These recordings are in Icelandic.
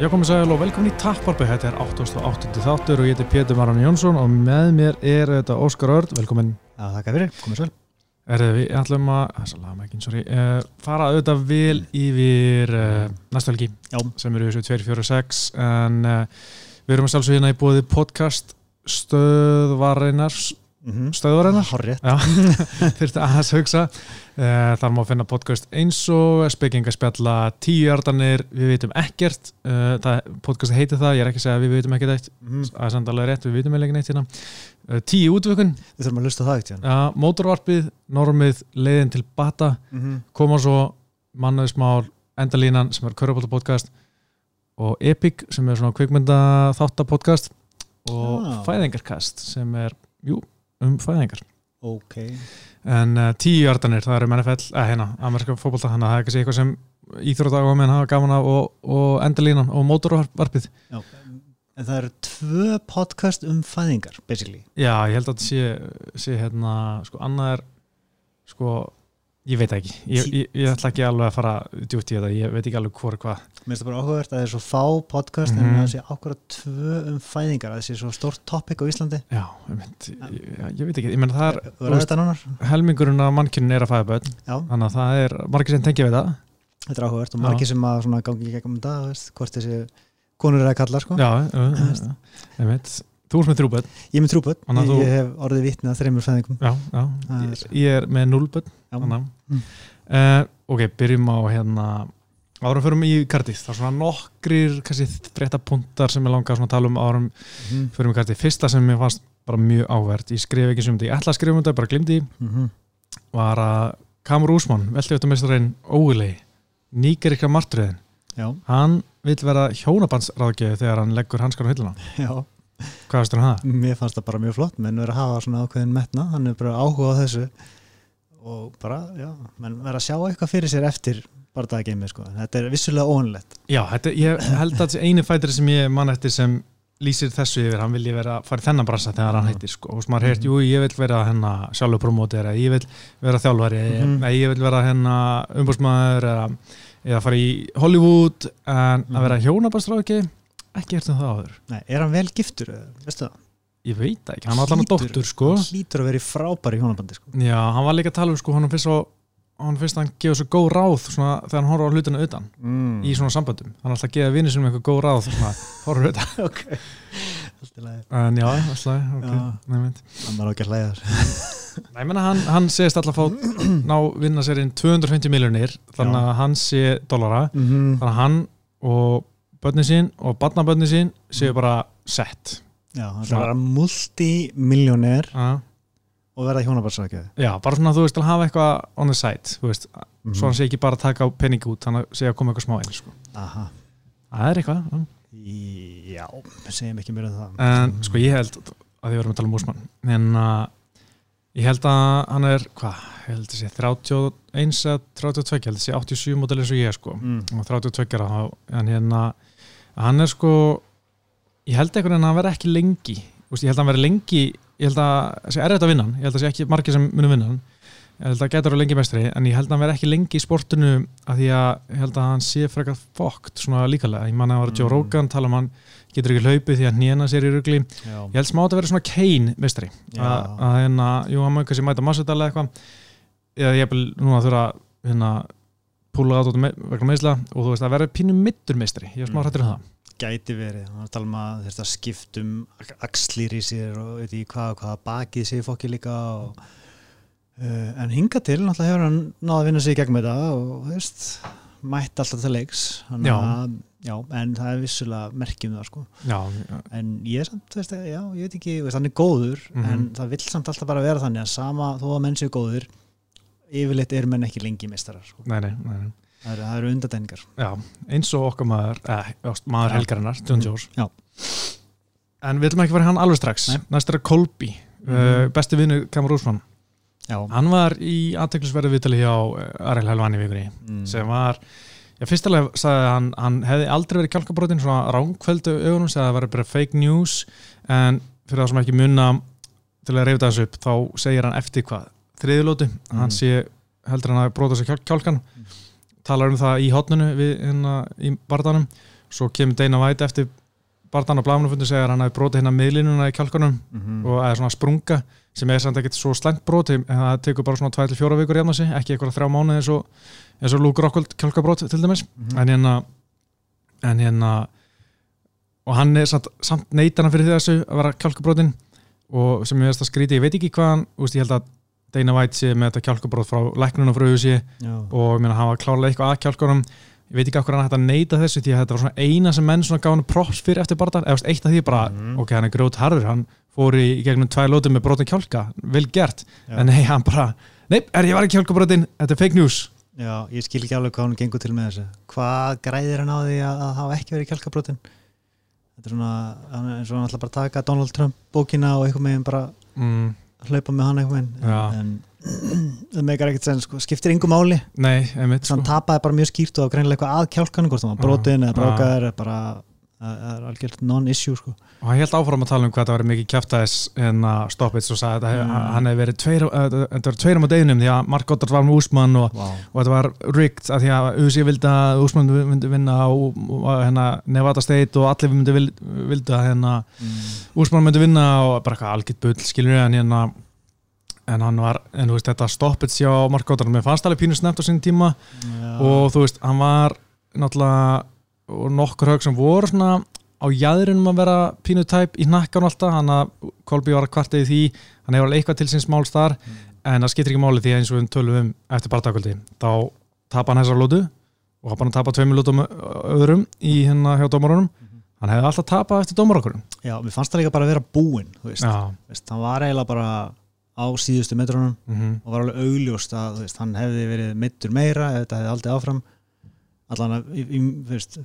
Já komið sæl og velkomin í Tapparbi, þetta er 88. þáttur og ég heiti Pétur Maran Jónsson og með mér er þetta Óskar Örd, velkomin. Já, þakka fyrir, komið vel. Erðu við ætlum að, að laga ekki, sorry, uh, fara auðvitað vel yfir uh, næstu helgi Já. sem eru þessu 246 en uh, við erum að sjálfsög hérna í bóði podcast stöðvarinnar, Mm stöðvarinnar, Horrið. Já, þurfti aðeins hugsa uh, þar má finna podcast eins og spekingaspjalla tíuardanir við vitum ekkert það, podcast heiti það, ég er ekki að segja að við vitum ekkert eitt Mm það er samt alveg rétt, við vitum eiginlega neitt hérna uh, tíu útvökun, Við þurfum að lusta það ekkert hérna. uh, mótorvarpið normið, leiðin til bata Mm -hmm. koma svo mannaðismál endalínan sem er Körubólta podcast og Epic sem er svona kvikmynda þáttapodcast og Já. fæðingarkast sem er, jú, um fæðingar Ok. En uh, tíu jardanir, það eru um NFL, eða hérna, amerska fótbolta, þannig að það er ekki eitthvað sem íþróttak og menn hafa gaman af og, og endalínan og mótorvarpið. Já. En það eru tvö podcast um fæðingar, basically. Já, ég held að þetta sé, sé hérna, sko, annað er, sko, ég veit ekki, ég, ég, ég ætla ekki alveg að fara djúpt í þetta, ég veit ekki alveg hvort hvað. Mér finnst það bara áhugavert að það er svo fá podcast Mhm. en það sé ákvarða tvö um fæðingar, að það sé svo stórt topic á Íslandi. Já, ég, mynd, ég, ég veit ekki, það það nánar? helmingurinn af mannkynnin er að fæða börn, þannig að það er margir sem tengja við það. þetta er áhugavert og margir sem að gangi gegnum þetta, þú veist, hvort þessi konur er að kalla, sko. Já, ég veit, þú ert með þrjú börn, Ég er með trúböld, ég, þú- hef orðið vitni að þreymur fæðingum. já, já, Það ég, er- ég er með núl börn. Já. Þannig. Mm. Uh, ok, byrjum á hérna árum förum í kartið, það er svona nokkrir kannski fréttapuntar sem ég langa að tala um árum Mhm. förum í kartið, fyrsta sem mér fannst bara mjög áverð, ég skrif ekki sem þetta, ég ætla að skrifa um þetta, bara glimti, Mhm. var að Kamur Úsmann, veldi eftir mestarinn Óilei, nýgerikra martriðin Já, hann vil vera hjónabandsráðgjöði þegar hann leggur hanskar á hylluna, já. hvað veistur um það? Mér fannst það bara mjög flott, menn verður að hafa svona ákveðin metna, hann er bara áhuga á þessu og bara, já, menn verður að sjá eitthvað fyrir sér eftir bara það geimi, sko. Þetta er vissulega óanlegt. Já, þetta, ég held að eini fætri sem ég man eftir sem lýsir þessu yfir, hann vilji vera fara í þennan brasa þegar hann hættir sko. og maður heyrt, jú, ég vil vera hennar sjálfur promóter, eða ég vil vera þjálfari Mhm. eða ég vil vera hennar umbúrsmaður eða, eða fara í Hollywood en Mhm. að vera hjónabastráki ekki eftir það áður Nei, er hann vel giftur, veistu það? ég veit ekki, hann var að Hlýtur- dóttur sko. Hann hlýtur að vera í frábæri hjónabandi, sko. já, hann var líka að tala um sko, hann finnst svo hann finnst að hann gefa svo góð ráð svona, þegar hann horfður á hlutina utan Mm. í svona samböndum, hann er alltaf að gefa vinnu sinum eitthvað góð ráð svona, horfður utan ok. Allt í lagi. en já, alltaf, ok, Já. nefnt Hann var ekki að þér. Nei, ég menna hann, hann segist alltaf að fá ná vinna sér inn 250 miljonir þannig að hann sé dollara Mm þannig að hann og börnin sín og barnabörnin sín séu Mhm. bara sett Já, hann er multimilljóner uh, og verða hjónabandsrækjaði. Já, bara svona þú veist að hafa eitthvað on the side þú veist, Mm svo hann sé ekki bara að taka penning út þannig að sé að koma eitthvað smá inn sko. Aha. Það er eitthvað já. Já, segjum ekki mér um það. en sko ég held að ég verðum að tala um úsmann en uh, ég held að hann er hvað, ég held að sé 31 eða 32, ég held að sé 87 mótil eins og ég sko Mm. og 32 ára þá- en hérna hann er sko ég held einhvern veginn að hann verði ekki lengi Úst, ég held að hann verði lengi ég held að það sé erfitt að vinna hann. Ég held að það sé ekki margir sem munum vinna hann. Ég held að það getur að lengi mestri en ég held að hann verði ekki lengi í sportinu að því að ég held að hann sé frekar fokt svona líkalega, ég manna að það var Joe Mm. Rogan tala um hann getur ekki hlaupið því að hnjena sér í rugli. Já. ég held smá að verði svona Kane mestri að, hérna, jú, hann má kannski mæta massadala eitthvað. Eða ég vil núna þurfa hérna, púla át út me- vegna meðsla og þú veist að verði pínu mittur mestri ég er smá hrættur um það Gæti verið, var að tala um að þetta skiptum axlir í sér og veit ég hvað, hvað bakið sér fokki líka og, uh, en hinga til náttúrulega hefur hann náða að vinna sig í gegnum þetta og veist, mætt alltaf til leiks þannig Já. að, já, en það er vissulega merkjum það sko já, en ég er samt, veist, já, ég veit ekki veist, hann er góður, Mhm. en það vill samt alltaf bara vera þannig að sama þó að menn séu góður yfirleitt er menn ekki lengi mistarar sko. nei, nei, nei. Það eru, eru undatæningar Já, eins og okkar maður eh, maður helgarinnar, John Jones Já. en við ætlum ekki að í hann alveg strax. Næst er að Kolby, uh, Mhm. besti vinnu Kamar Úsmann, já, hann var í aðteklisverðu viðtali hjá uh, Ariel Helvani vikunni mm. sem var Já, fyrstulega sagði hann, hann hefði aldrei verið kjálkabrótin svona ránkvöldu augunum, sagði að það væri bara fake news. En fyrir það sem ekki munna til að reyfta þessu upp, þá segir hann eftir hvað, þriðilótu, Mm. hann sé heldur hann að bróta sér kjálk, kjálkan Mm. Talar um það í hotnunu við hérna í barðanum svo kemur Dana White eftir barðan á blámanufundi segir að hann hafi brotið hérna miðlinuna í kjálkunum Mhm. og eða svona sprunga sem er samt ekkert svo slengt broti en það tekur bara svona 2-4 vikur hérna sig ekki eitthvað þrjá mánuði eins og, eins og Luke Rockhold kjálkabrót til dæmis Mhm. en hérna en hérna og hann er samt, samt neitana fyrir þessu að vera kjálkabrótin og sem ég veist að skríti, ég veit ekki hvað hann úst, ég held að Dana White sé með þetta kjálkabrót frá læknunum frá Já. og ég meina hann var klárlega eitthvað að kjálkunum. Ég veit ekki okkur hann hægt að neita þessu því að þetta var svona eina sem menn svona gaf hann props fyrir eftir barðan, eða eitt af því bara Mhm. ok, hann er grót harður, hann fór í, í gegnum tvær lótum með brotin kjálka, vel gert. Já. en nei, hann bara, nei, er ég var ekki kjálkabrotin? Þetta er fake news. Já, ég skil ekki alveg hvað hann gengur til með þessu. Hvað græðir hann á því að, að hafa ekki verið kjálkabrotin? Þetta er svona hann er eins og hann ætla bara að taka Donald Trump bókina og einhver meginn bara mm, hlaupa með hann Já. en það meikar ekkert sen sko, skiptir yngu máli nei, einmitt sko. tapaði bara mjög skýrt og greinilega eitthvað að kjálkanum hvort það var brotin eða Já. brákaður eða bara það er algjört non-issue sko og hann held áfram að tala um hvað það var mikið kjæftæðis en að stoppits og sagði að Mm. hann hefði verið tveir, uh, þetta var tveir um á deginum því að Mark Goddard var með Úsmann og, wow. og þetta var rigged að því að USA vildi að Úsmann myndi vinna og, og hérna, Nevada State og allir myndi vil, vildi að hérna, mm. Úsmann myndi vinna og bara eitthvað algjört bull skilur við en hérna en hann var, en þú veist þetta stoppits hjá Mark Goddard, mér fannst alveg pínu snemt á sín tíma Já. og þú veist, hann var náttúrulega og nokkur hög sem voru svona á jæðrinum að vera pínu tæp í nakkan alltaf, hann að Kolby var að kvarta í því, hann hefur alveg eitthvað til síns máls þar, en það skiptir ekki máli því eins og við tölum um eftir barndagöldi þá tapa hann þessar lótu og hann bara tapa tveimur lótum öðrum í hérna hjá dómarunum. Hann hefði alltaf tapað eftir dómarakurum Já, mér fannst það líka bara að vera búinn hann var eiginlega bara á síðustu metrunum mm og var alveg augljóst að veist, hann hefði verið mittur meira þetta hefði aldrei áfram allan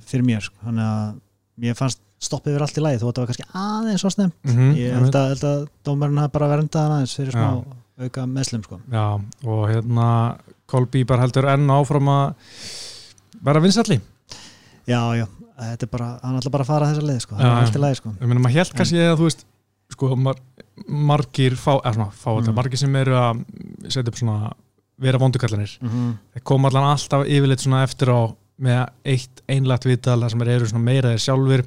fyrir mér sko. þannig að mér fannst stoppið verið allt í lagi þó að þetta var kannski aðeins svo snem -hmm. ég held að, held að dómarinn hafði bara verndað aðeins fyrir smá auka meðslum sko. Já, og hérna Kolby bara heldur enn áfram að vera vinsalli já, já, þetta er bara hann ætla bara að fara þessa leið sko. það er allt í lagi sko. ég meina maður held kannski að þú veist sko mar, margir fá, eða svona fá Mm. margir sem eru að setja upp svona vera vondukallanir mm -hmm. koma allan alltaf yfirleitt svona eftir á með eitt einlægt viðtal þar sem þeir eru meira þeir sjálfur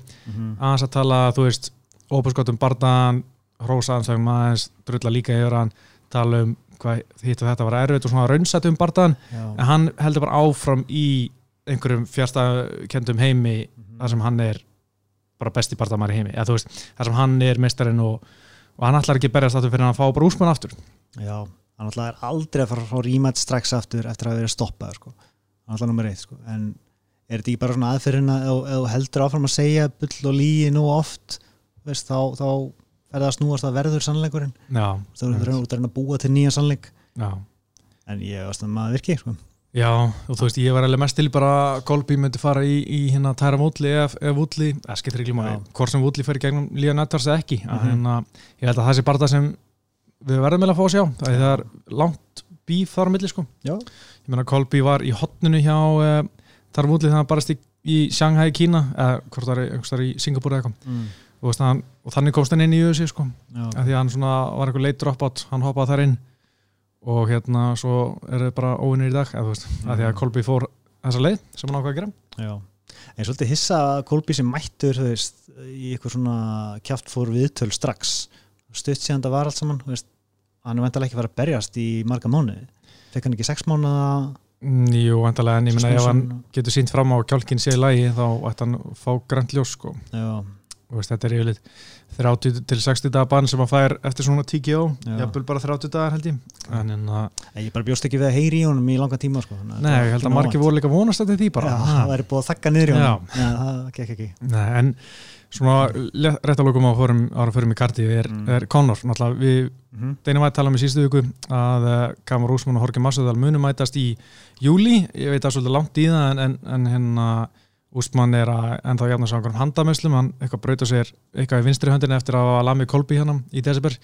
aðeins að tala, þú veist óbúrskottum barðan, hrósaðan sagum aðeins, drulla líka yfir hann tala um hvað hitt og þetta var erfitt og svona raunsætt um barðan, en hann heldur bara áfram í einhverjum fjárstakendum heimi þar sem hann er bara besti barðamæri heimi, eða veist þar sem hann er mestarinn og, og hann ætlar ekki að berjast aftur fyrir hann að fá bara úsmann aftur. Já, hann ætla er aldrei að fara fá rímætt strax aftur eftir að vera stoppað sko. Ætla nummer eitt sko. en er þetta ekki bara svona aðferðin að ef- heldur áfram að segja bull og líi nú oft veist, þá, þá fer það að snúast að verður sannleikurinn þá er það út að reyna að búa til nýja sannleik já en ég veist að maður virki sko. Já, og þú veist, ég var alveg mest til bara að Kolby myndi fara í, í hérna tæra Vúli ef, ef Vúli, það skiptir ekki máli hvort sem Vúli fer í gegnum Líða Nettars eða ekki mm Mhm. -hmm. hérna, ég held að það sé bara það sem við verðum meðal að fá að sjá það er langt bíf þar á milli sko Já. Ég meina Kolby var í hotninu hjá uh, tæra Vúli þannig að barast í, í Shanghai, Kína eða hvort það er þar í Singapúr eða eitthvað. Mm. og, og þannig komst hann inn í USA sko. Já. af því að hann svona var eitthvað late dropout hann hoppaði þar inn. Og hérna svo er það bara óvinnir í dag eða, veist, af því að Kolby fór þessa leið sem hann ákvað að gera. Já. en svolítið hissa Kolby sem mættur veist, í eitthvað svona kjáft fór viðtöl strax. Stutt síðan það var allt saman veist, hann er vantilega ekki að fara að berjast í marga mánuði fekk hann ekki sex mánuða Mm, Jú, vantarlega, en ég meina ef hann getur sínt fram á kjálkinn sé í lagi þá ætti hann fá grænt ljós sko. veist, þetta er yfirleitt 30 til 60 dagar bann sem hann fær eftir svona TKO, Já. jafnvel bara 30 dagar held ég. En en að, En ég bara bjóst ekki við að heyri í honum í langan tíma sko. nei, þetta var ég held að margir voru líka vonast eftir því bara. Já, það væri búið að þakka niður í honum. Já, það gekk ekki. Nei, en svona rétt að lókum á ára fórum í karti er, Mm. er Conor, náttúrulega við mm Deina Vætt tala um í síðustu viku að uh, Kamar Úsmann og Jorge Massadal munum mætast í júli, ég veit að svolítið langt í það en, en, en hérna Úsmann er að ennþá jafna svo einhverjum handamöslum hann eitthvað brauta sér eitthvað í vinstri höndin eftir að hafa lamið Kolby hann í desember.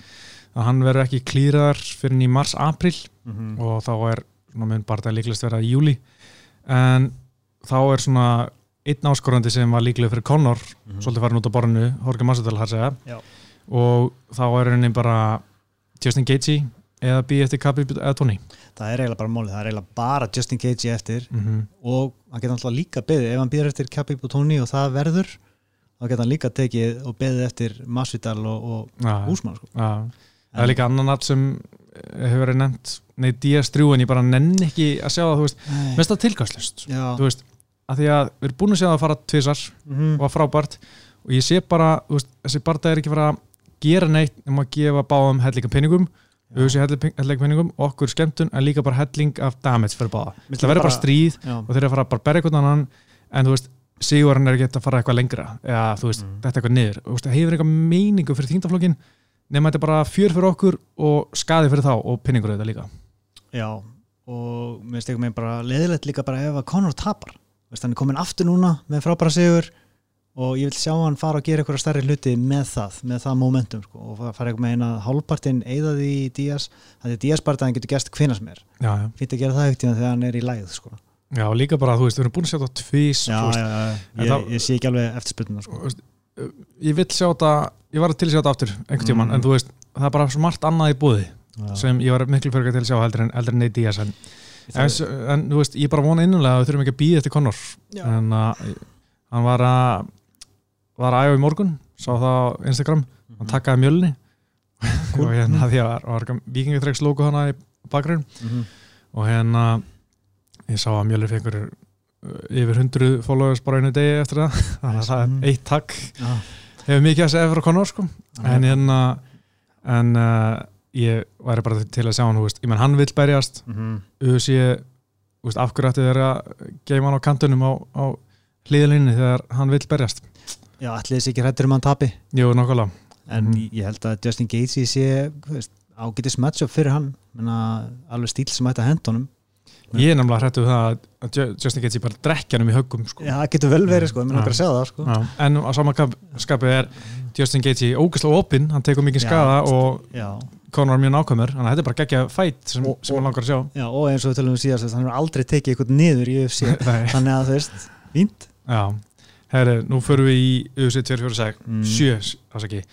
Að hann verður ekki klýraðar fyrir í mars-april -hmm. og þá er mun bara það líklegast vera í júli en þá er svona einn áskorandi sem var líklega fyrir Conor svolítið farin út á borðinu, Jorge Massadal og þá er henni bara Justin Gaethje eða býja eftir Khabib eða Tony það er eiginlega bara mólið, það er eiginlega bara Justin Gaethje eftir. Mm -hmm. og hann getur alltaf líka beðið, ef hann býður eftir Khabib og Tony og það verður þá getur hann líka tekið og beðið eftir Masvidal og, og ja, Úsmann sko. ja. það er líka annan nafn sem hefur verið nefnt. Nei, DS3 en ég bara nenn ekki að sjá það, þú veist, mest að tilgangslust Já, þú veist, að því að við erum búin að sjá það að fara tvisar mhm, og var frábært. Og ég sé bara, veist, þessi barða er ekki fara að gera neitt um að gefa báðum hellinga peningum, Já. auðvitað hellinga peningum okkur skemmtun en líka bara helling af damage fyrir báða, Mér það verður bara stríð já, og þeir eru að fara bara að berja einhvern annan en þú veist, Sigurinn er ekki að fara eitthvað lengra. Eða þú veist, Mm. þetta er eitthvað niður. Og það hefur eitthvað meiningu fyrir þingdaflokkin nema þetta er bara fjör fyrir okkur og skadi fyrir þá og penningur þetta líka. Já og mér finnst eitthvað með bara leðilegt líka bara ef að Conor tapar hann er komin aftur núna með frábæra sigur og ég vil sjá hann fara og gera eitthvað stærri hluti með það, með það momentum sko, og fara eitthvað með eina hálfpartinn eða því í Díaz, þannig að Díaz-bardaðin getur gæst hvinna sem er, fýtt að gera það ekkert þegar hann er í læð sko. já, líka bara, þú veist, við erum búin að sjá þetta tvís já, já, já, ég, ég sé ekki alveg eftirspurnuna sko. veist, ég vil sjá þetta ég var til að sjá þetta aftur einhvern tímann Mm. en þú veist, það er bara svo margt annað í búði sem ég var miklu fyrir til að sjá heldur en, heldur en en, en, en þú veist, ég bara vona innulega að við þurfum ekki að býða eftir Conor Já. en að hann var að var að æfa í morgun, sá það á Instagram hann takkaði mjölni og hérna því að var, vikingatreiks logo hana í bakgrunn Mhm. og hérna ég sá að mjölni fengur yfir hundru followers bara einu degi eftir það þannig að það Mhm. er eitt takk Já. hefur mikið að segja fyrir Conor sko Já. en hérna en uh, ég væri bara til að sjá hann veist, ég menn hann vill berjast Mhm. UFC þú veist, af hverju ætti þeir að geima hann á kantunum á, á hlýðalinni þegar hann vill berjast Já, allir þessi ekki hrættur um hann tapi Jú, nokkulega en Mhm. ég held að Justin Gaethje sé ágætis matchup fyrir hann Menna, alveg stíl sem ætti að henda honum Ég er nefnilega hrættu það að Ju- Justin Gaethje bara drekkja hann um í höggum sko. Já, það getur vel verið sko, ég Já. menn okkar að segja það sko. Já. en á sama kap- skapi er Justin Gaethje ógæslega opinn, hann tekur mikið Já, skada og Já, Conor er mjög nákvæmur þannig að þetta er bara geggja fætt sem, Og- sem hann langar að sjá. Já, og eins og við tölum um síðast hann hefur aldrei tekið eitthvað niður í UFC þannig að þú veist, fínt. Já, herri, nú förum við í UFC 246, Mm. 7 ásaki,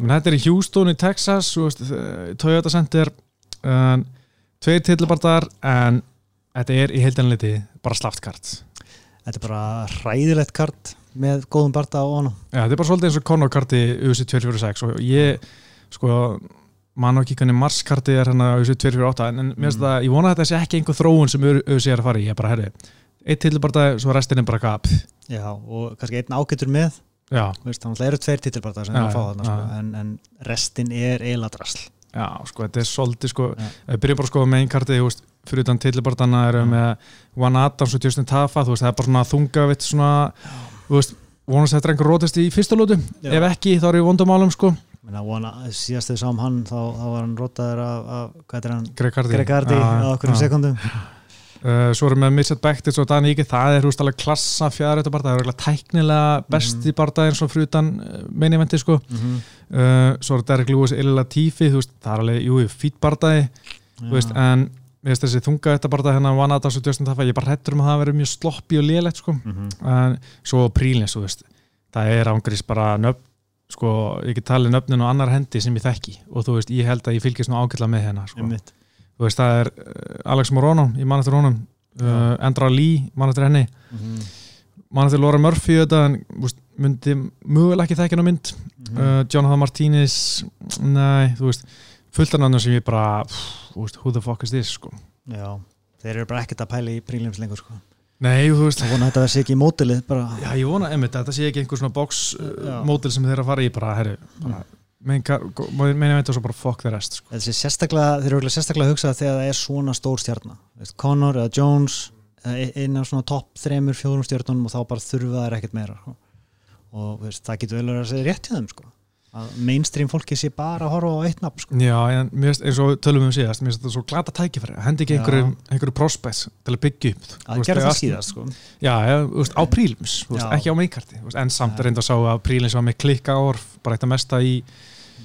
menn þetta er í Houston í Texas, veist, eh, Toyota Center um, tveir titlubartar en þetta er í heildanleiti bara slaftkart Þetta er bara hræðilegt kart með góðum barta á honum. Já, þetta er bara svolítið eins og Conor karti UFC 246 og ég, sko mann og ekki hvernig Mars karti er hérna UFC 248 en, mér finnst Mm. það, ég vona að þetta sé ekki einhver þróun sem UFC er að fara í, ég er bara, herri eitt titlubarta, svo restin er bara gap. Já, og kannski einn ágætur með. Veist, þannig að það eru tveir titilbarta sem er að fá þarna sko, en, en restin er eiginlega drasl. Já, sko, þetta er svolítið sko, við byrjum bara sko með einn kartið, þú veist, fyrir utan tillibartana erum Mm. með One Adams og Justin Tafa, þú veist, það er bara svona þungavitt svona, þú veist, vonast þetta er einhver rótist í fyrsta lótu, ef ekki þá er ég vondumálum, sko, síðast þegar við sáum hann þá, þá var hann rótaður af, af hvað hann, Greg Hardy. Greg Hardy Já, á okkur um sekundum Uh, svo erum við með Mitchell Becktits og Dani Ike, það er, veist, alveg klassa fjæðarétta barða, það er eiginlega tæknilega besti Mhm. barða eins og fyrir utan meini eventi, sko, mm -hmm. uh, svo er Derek Lewis, Illa Latifi, þú veist, það er alveg, jú, fýtt barðaði, þú veist, en mér finnst þessi þungavitt barða hérna One Adams og Justin Tafa, ég bara hættur um að það verið mjög sloppi og lélegt, sko, en svo prílins, þú veist það er ángrís bara nöfn sko, ég get talið nöfnin á annar hendi sem ég þekki og þú veist, ég held að ég fylgist nú ágætla með hérna, sko. Þú veist, það er uh, Alex Morono, ég man eftir honum uh, Endra Lee, man eftir henni Mhm. man eftir Laura Murphy þetta, en veist, myndi mögulega ekki þekki hennar mynd Mhm. uh, Jonathan Martinez nei, þú veist, fullt af nöfnum sem ég bara, pff, veist, who the fuck is this sko. Já, þeir eru bara ekkert að pæla í prílims lengur sko. Nei, þú veist Það vona að þetta verði ekki í mótilið bara Já, ég vona, einmitt, þetta sé ekki einhver svona box uh, sem þeir að fara í bara, herri, bara meina veit og svo bara fuck the rest sko. Þessi sérstaklega, þeir eru örugglega sérstaklega að hugsa þegar það er svona stór stjarnar Veist, Conor eða Jones eða e- einn af svona topp þremur, fjórum stjarnunum og þá bara þurfa þær ekkert meira sko. og veist, það getur vel verið að segja rétt hjá þeim sko. Að mainstream fólki sé bara að horfa á eitt nafn sko. Já, en mér eins og við tölum um síðast mér finnst þetta svo glata tækifæri, hendi ekki einhverjum einhverju prospects til að byggja upp að gera það síðast sko. Já, á Já. ekki á meikarti en samt reynda að sá að prílims var með klikka orf bara eitt að mesta í,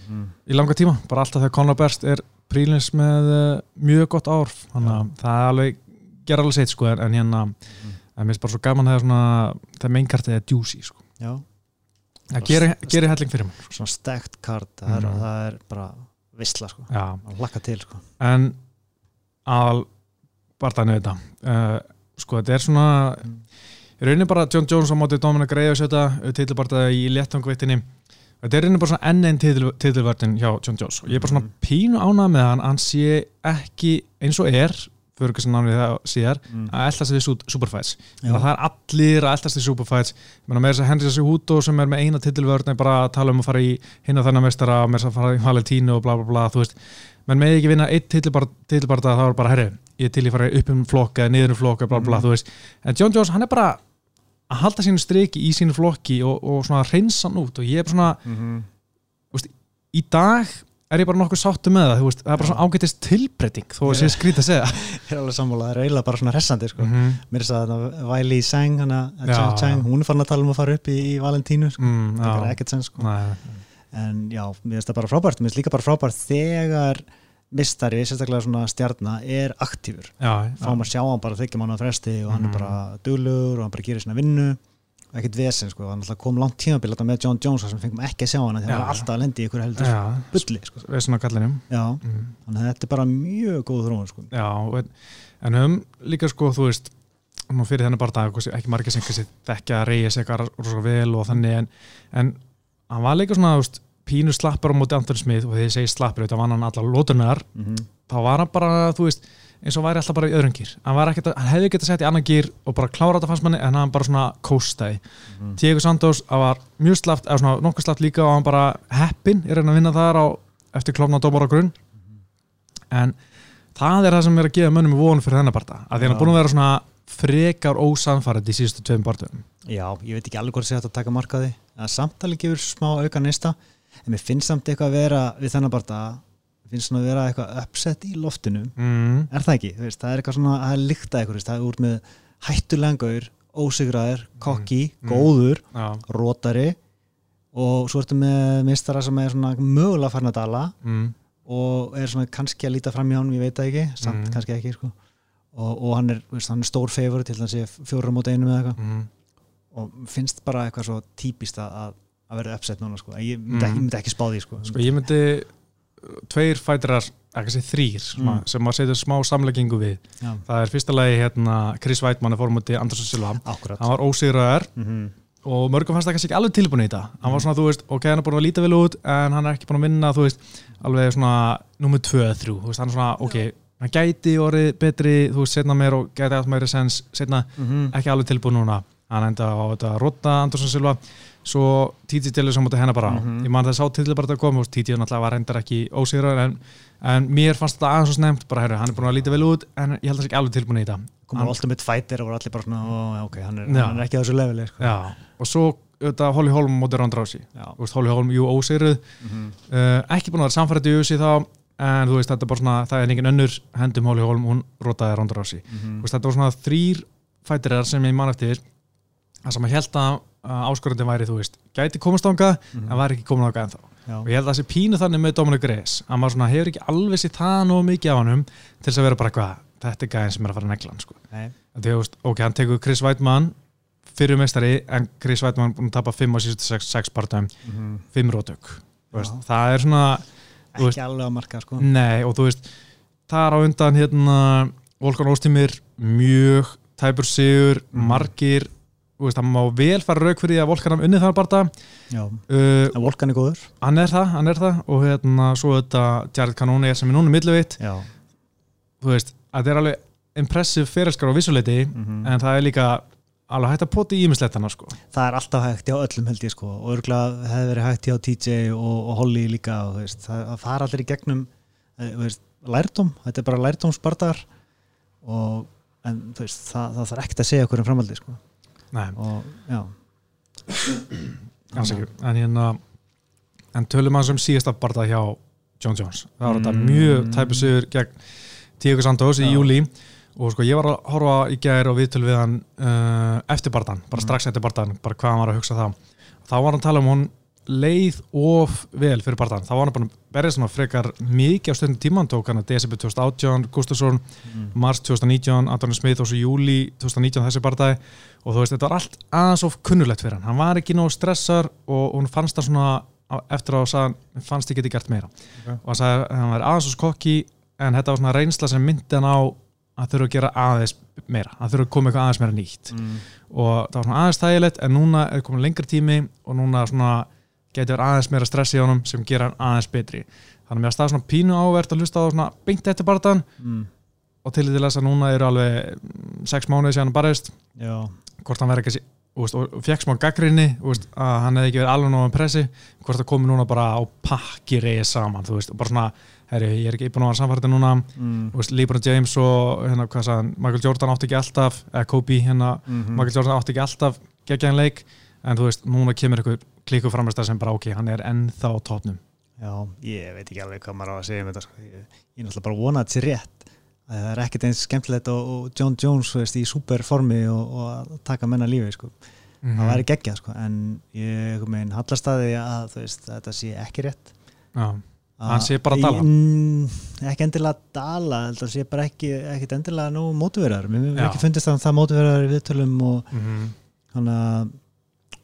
mm. í langa tíma, bara alltaf þegar Conor Berst er prílims með uh, mjög gott orf þannig að það er alveg gera alveg seitt sko, en, hérna en mér finnst bara svo gaman svona þegar meinkartið er juicy sko. Já, það gerir, gerir helling fyrir mér svona stekt kart það er, Mhm. það er bara vissla sko, já, að hlakka til sko. En aðal barðan við þetta. Uh, sko þetta er svona Mm. í rauninni bara John Jones á móti Dominic Reyes þetta titilbardaði í léttangveitinni þetta er rauninni bara svona enn einn titil, titilvartin hjá John Jones. Og ég er bara svona Mm. pínu ánað með hann. Hann sé ekki eins og er fyrir námið það síðar mm. að eldast við superfights. Það er allir að eldast við superfights. Ég með þess að Henry Cejudo sem er með eina titilvörn er bara að tala um að fara í hinn og þennan mestara með þess að fara í Valentínu og bla bla bla þú veist, menn með ekki vinna eitt titilbarta þá er bara, herri, ég til að fara upp um flokka eða niður um flokka, bla bla, Mhm. þú veist. En John Jones, hann er bara að halda sínu striki í sínu flokki og, og svona reynsa hann út og ég er svona, mm í dag er ég bara nokkuð sáttu með það, þú veist, það er bara svona ágætist tilbreyting þó að sé skrýt að segja ég er alveg sammála, það er eiginlega bara svona hressandi sko. mm -hmm. mér er þess að Já, Chang, Chang, já. hún er farin að tala um að fara upp í, í Valentínu sko. mm, það er já, ekkert sens sko. En já, mér finnst það bara frábært mér finnst líka bara frábært þegar mistari, sérstaklega svona stjarnar er aktífur, já, fáum að sjá hann bara þykja mann á fresti og hann Mhm. er bara duglur og hann bara gerir svona vinnu ekkert vesen sko, hann alltaf kom langt tímabil þarna með John Jones sem fengum ekki að sjá hann því hann var alltaf að lendi í ykkur heldur já, bulli sko. við svona kallinum já, mm. þannig að þetta er bara mjög góð þróun sko. Já, en, en höfum líka sko, þú veist, nú fyrir þennan bara dag, ekki margir sem þekkja að reyja sig eitthvað rosa vel og þannig en, en hann var líka svona, veist, pínu slappar á móti Anthony Smith og þegar ég segi slappar, þetta vann hann allar lótunar, mm þá var hann bara, þú veist, eins og væri alltaf bara í öðrum gýr. Hann, að- hann hefði getað sett í annan gýr og bara klára þetta fannst manni en hann bara svona kóstaði. Mhm. Diego Santos, það var mjög slappt, eða svona nokkuð slappt líka og hann bara heppin, er hann að vinna þar á eftir klófna dómar á grunn en það er það sem er að gefa mönnum vonu fyrir þennan parta, að því hann er búin að vera svona frekar ósanfærið í síðustu tveim partum Já, ég veit ekki alveg hvort sé hægt að taka markaði að samtali gefur smá auka nýsta en mér finnst samt eitthvað að vera við þennan bara finnst svona að vera eitthvað uppsett í loftinu mm. er það ekki, veist, það er eitthvað svona að eitthvað, það er úr með hættulengur ósigraður, kokki, Mm. góður Já, rótari og svo ertu með mistara sem er svona mögulega farin að dala mm. og er svona kannski að líta fram í hann, ég veit það ekki samt Mm. kannski ekki sko. og, og hann, er, veist, hann er stór favor til að sé fjórum mót einum eða eitthvað Mm. og finnst bara eitthvað svo típist að, að verða uppsett núna sko. Ég myndi, Mm. ekki, myndi ekki spá því sko. sko ég myndi tveir fætirar, ekki sé þrýr Mm. sem maður setja smá samleggingu við. Já, það er fyrsta lagi hérna Chris Weidmann að fórmúti Andersson Silva. Akkurat. Hann var ósigraðar mm og mörgum fannst það kannski ekki alveg tilbúin í þetta. Hann var svona, þú veist, ok, hann er búin að líta vel út en hann er ekki búin að vinna, þú veist alveg svona, nummið 2-3, þú veist, hann er svona ok, hann gæti orðið betri þú veist, setna meir og gæti allt meiri sens setna, -hmm. ekki alveg tilbúin núna. Hann enda á þetta Rotta Andersson Silva svo Titi Dillis á móti hennar bara á Mhm. ég man það sá til bara að koma, veist, Titi náttúrulega var reyndar ekki ósigraðar en, en mér fannst þetta aðeins svo snemt, bara herru, hann er búin að líta vel út en ég held að það sé ekki alveg tilbúin í þetta komur Ultimate Fighter og voru allir bara svona ó, ok, hann er, hann er ekki á þessu leveli sko. Já, og svo auðvitað Holly Holm móti Ronda Rousey Já. Þú veist, Holly Holm, jú, ósigruð Mm uh, ekki búin að vera samfærið í USA þá en þú veist, þetta er bara svona, það er engin önnur hendum Holly Holm, hún rotaði Ronda Rousey -hmm. Þú veist, þetta var svona þrýr fætirar sem ég man eftir það sem að held að áskorandi væri, þú veist, gæti komast ánga en var ekki komin ánga ennþá Já. og ég held að það sé pínu þannig með Dominic Reyes að maður svona hefur ekki alveg sér það nóg mikið af honum til þess að vera bara hvað þetta er gæðin sem er að fara að negla hann sko. Ok, hann tekur Chris Weidmann fyrir meistari en Chris Weidmann búin að tapa 5 á síðustu 6, 6 partum, Mhm. 5 rótök það er svona þú veist- ekki alveg að marka sko. Nei, og þú veist, það er á undan hérna, Volkan Óstímir mjög tæpur sigur Mhm. margir, veist, hann má vel fara rauk fyrir því að Volkan hafði unnið það bara Já. uh, Volkan er góður. Hann er það, hann er það. Og hérna, svo þetta Jared Cannonier sem er núna milluveitt, þú veist, þetta er alveg impressive fyrirskar á vissuleiti Mm en það er líka alveg hægt að pota í ímisleitana sko. það er alltaf hægt hjá öllum held ég sko. Og örgulega hefði verið hægt hjá TJ og, og Holly líka og, þú veist, það, það fara allir í gegnum eh, veist, lærdóm, þetta er bara lærdómsbardagar. Og en þú veist, það, það þarf ekkert að segja okkur um framhaldi sko Alls ekki. En hérna en tölum hans um síðasta barða hjá John Jones, það var þetta Mm. mjög tæpu sigur gegn Diego Santos í júli og sko ég var að horfa í gær og viðtöl við hann uh, eftir barðan, bara Mm. strax eftir barðan bara hvað hann var að hugsa þá. Þá var hann að tala um hún leið of vel fyrir barðan, þá var hann bara að berja svona frekar mikið á stundum tíman tók hann að DSB 2018, Gustafsson mm. mars 2019, Anthony Smith og svo júli 2019 þessi barndagi og þú veist, þetta var allt aðeins of kunnulegt fyrir hann hann var ekki nóg stressar og hún fannst það svona eftir að sagði, hann fannst ég geti gert meira Ok. og hann sagði að hann væri aðeins og skokki en þetta var svona reynsla sem myndi hann á að þurfa að gera aðeins meira að þurfa að koma eitthvað aðeins meira nýtt mm. og það var svona aðeins þægilegt en núna er komin lengri tími og núna svona getur aðeins meira stress í honum sem gera hann aðeins betri. Þannig að mér staði svona pínu ávert að hlusta á svona beint eftir barðan Mm. og til þess að núna eru alveg mm, sex mánuði síðan hann barðist. Hvort hann verði ekki veist, og fekk smá gaggrinni veist, að hann hefði ekki verið alveg með pressi. Hvort það komi núna bara á pakki reyði saman veist, og bara svona, herri, ég er ekki búin að vera samfærið núna, mm. LeBron James og hérna, sagði Michael Jordan átti ekki alltaf eða Kobe, hérna, Mm Michael Jordan átti ekki alltaf geggjaðan leik, en þú veist, núna kemur eitthvað klíku framist sem bara, ok, hann er ennþá á topnum. já, ég veit ekki alveg hvað maður á að segja um þetta sko. ég, ég er náttúrulega bara að vona að þetta sé rétt að það er ekkert eins skemmtilegt og, og John Jones veist, í superformi og, og að taka menna lífi sko. Mhm. það væri geggjað sko. en ég mein hallastæði að veist, þetta sé ekki rétt Já, Að- Hann sé bara að dala? Mm, ekki endilega að dala þetta sé bara ekki, ekki endilega nú mótuverðar, mér Já. ekki fundist að það mótuverðar í viðtölum og mm þannig að þú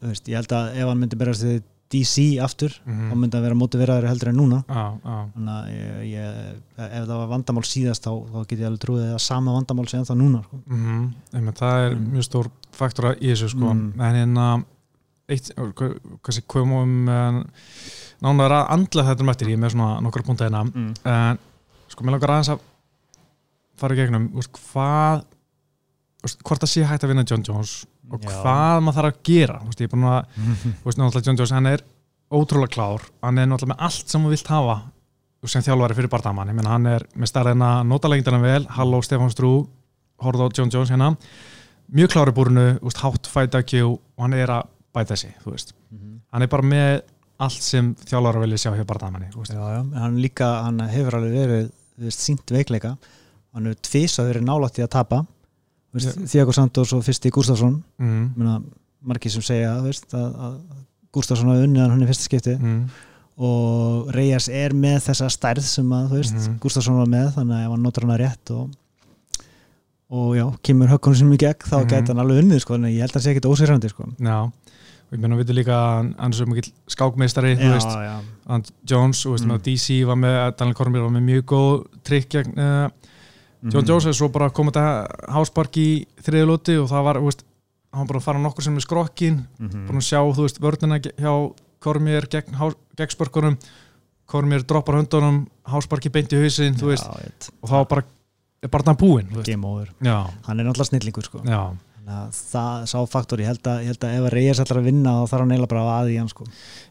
veist, ég held að ef hann myndi berast við DC aftur, Mhm. þá myndi hann vera mótuverðar heldur en núna já, já, þannig að ég, ég, ef það var vandamál síðast þá, þá get ég alveg trúið að sama vandamál sé ennþá núna sko. mm það er Mm. mjög stór faktor í þessu, sko, Mm. en hérna eitt, sé, komum um, nánar að andla þetta um eftir, ég er með svona nokkra punta hérna mm. en sko, mér langar aðeins að fara í gegnum, úst, hvað úst, hvort það sé hægt að vinna John Jones og Já. hvað maður þarf að gera úst, ég er búin að, úst, náttúrulega John Jones hann er ótrúlega klár, hann er náttúrulega með allt sem þú vilt hafa sem þjálfari fyrir bardamann, ég menn hann er með starðina notalengdina vel, Halló Stefán Strú horfðu á John Jones hérna. Mjög klári búrinu, úst, hátt fight IQ og hann er að bæta sig, þú veist. Mhm. hann er bara með allt sem þjálfari vilja sjá þú veist. Já, en hann líka, hann hefur alveg verið þú veist, sínt veikleika. Hann hefur tvisað verið nálátt í að tapa Thiago Santos og fyrsti Gustafsson mm. Margir sem segja veist, að, að Gustafsson hafi unnið hann í fyrsta skipti Mm. og Reyes er með þessa stærð sem að veist, Mhm. Gustafsson var með þannig að hann notar hana rétt og, og já, kemur hökkunum sem í gegn þá Mhm. gæti hann alveg unnið sko, en ég held að það sé ekkit ósýrandi sko. Já, og ég meina við veitum líka að hann- hann er svo mikill skákmeistari hann Jones, þú veist, Mm. DC var með, Daniel Cormier var með mjög góð trikk gegn uh, John Mhm. Jones er svo bara komið þetta háspark í þriðulóti og það var, veist hann var bara að fara nokkur sem er skrokkin Mhm. búin að sjá, þú veist, vörnina hjá Cormier gegn, gegn spörkunum Cormier droppar höndunum hásparki beint í hausinn, þú veist veit. og þá var bara, er bara það búinn, þú veist game over Já, hann er náttúrulega snillingur sko. já, það sá faktor, ég held að, ég held að ef að Reyes ætlar að vinna þá þarf hann eiginlega bara að í hann sko.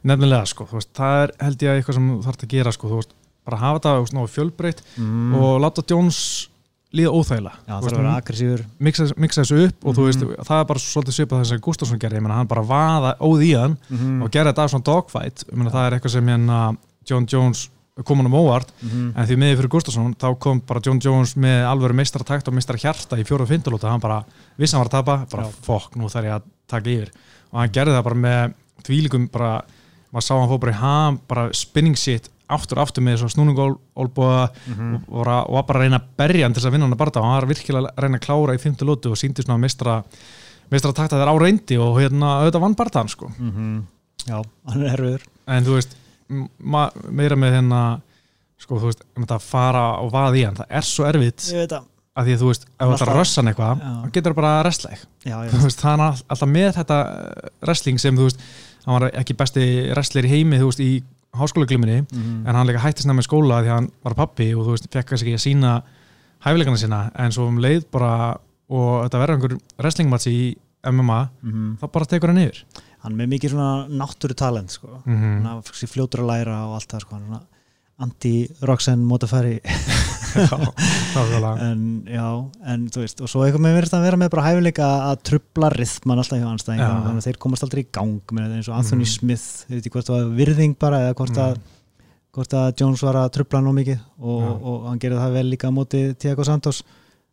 nefnilega, sko, veist, það er held ég eitthvað sem þarf að gera, sko, þú veist bara hafa þetta, þú veist, mm. líða mixa, mixa þessu upp og þú Mhm. veist, það er bara svolítið svipað þess að Gustafsson gerði, ég meina hann bara vaða óð í hann mm. og gerði þetta af svona dogfight ég meina það er eitthvað sem hérna John Jones kom hann um óvart, mm. en því miði fyrir Gustafsson þá kom bara John Jones með alvöru meistaratakt og meistara hjarta í fjóru og fintulóta hann bara vissi hann var að tapa, bara Já. fokk nú þarf ég að taka yfir og hann gerði það bara með þvílíkum bara, maður sá hann fór bara í ham bara spinning shit aftur aftur með svona snúningólbúa Mhm. og, og, var- og var bara að reyna að berja hann til þess að vinna hann að barða og hann var virkilega að reyna að klára í fymtu lótu og síndi svona meistra meistra takta þeir á reyndi og hérna auðvitað vann barðan sko. Mhm. já, hann er erfiður. En þú veist, ma- meira með hérna sko þú veist, um að fara og vaða í hann, það er svo erfitt ég veit að að því að þú veist, ef þú ætlar að Alltaf- rössa hann eitthvað þá getur það bara að resla það er sem þú veist, hann var ekki besti wrestler í heimi, þú veist, í háskólagliminni Mhm. en hann líka hættist nefnir skóla því hann var pappi og þú veist, fekk kannski ekki að sína hæfileikana sína, en svo um leið bara og þetta verður einhver wrestlingmatch í MMA, Mhm. þá bara tekur hann yfir hann með mikið svona náttúru talent sko. mm hann -hmm. fyrir fljótur að læra og allt það sko. hann anti-Roxanne mótafæri en já, en þú veist og svo eitthvað með verið að vera með bara hæfileika að trubla rithman alltaf hjá anstæðingar Já. þannig að þeir komast aldrei í gang með þetta eins og Anthony Mhm. Smith, ég veit ekki hvort það var virðing bara eða hvort að hvort að Jones var að trubla nú mikið og, Já. og hann gerði það vel líka á móti Tiago Santos,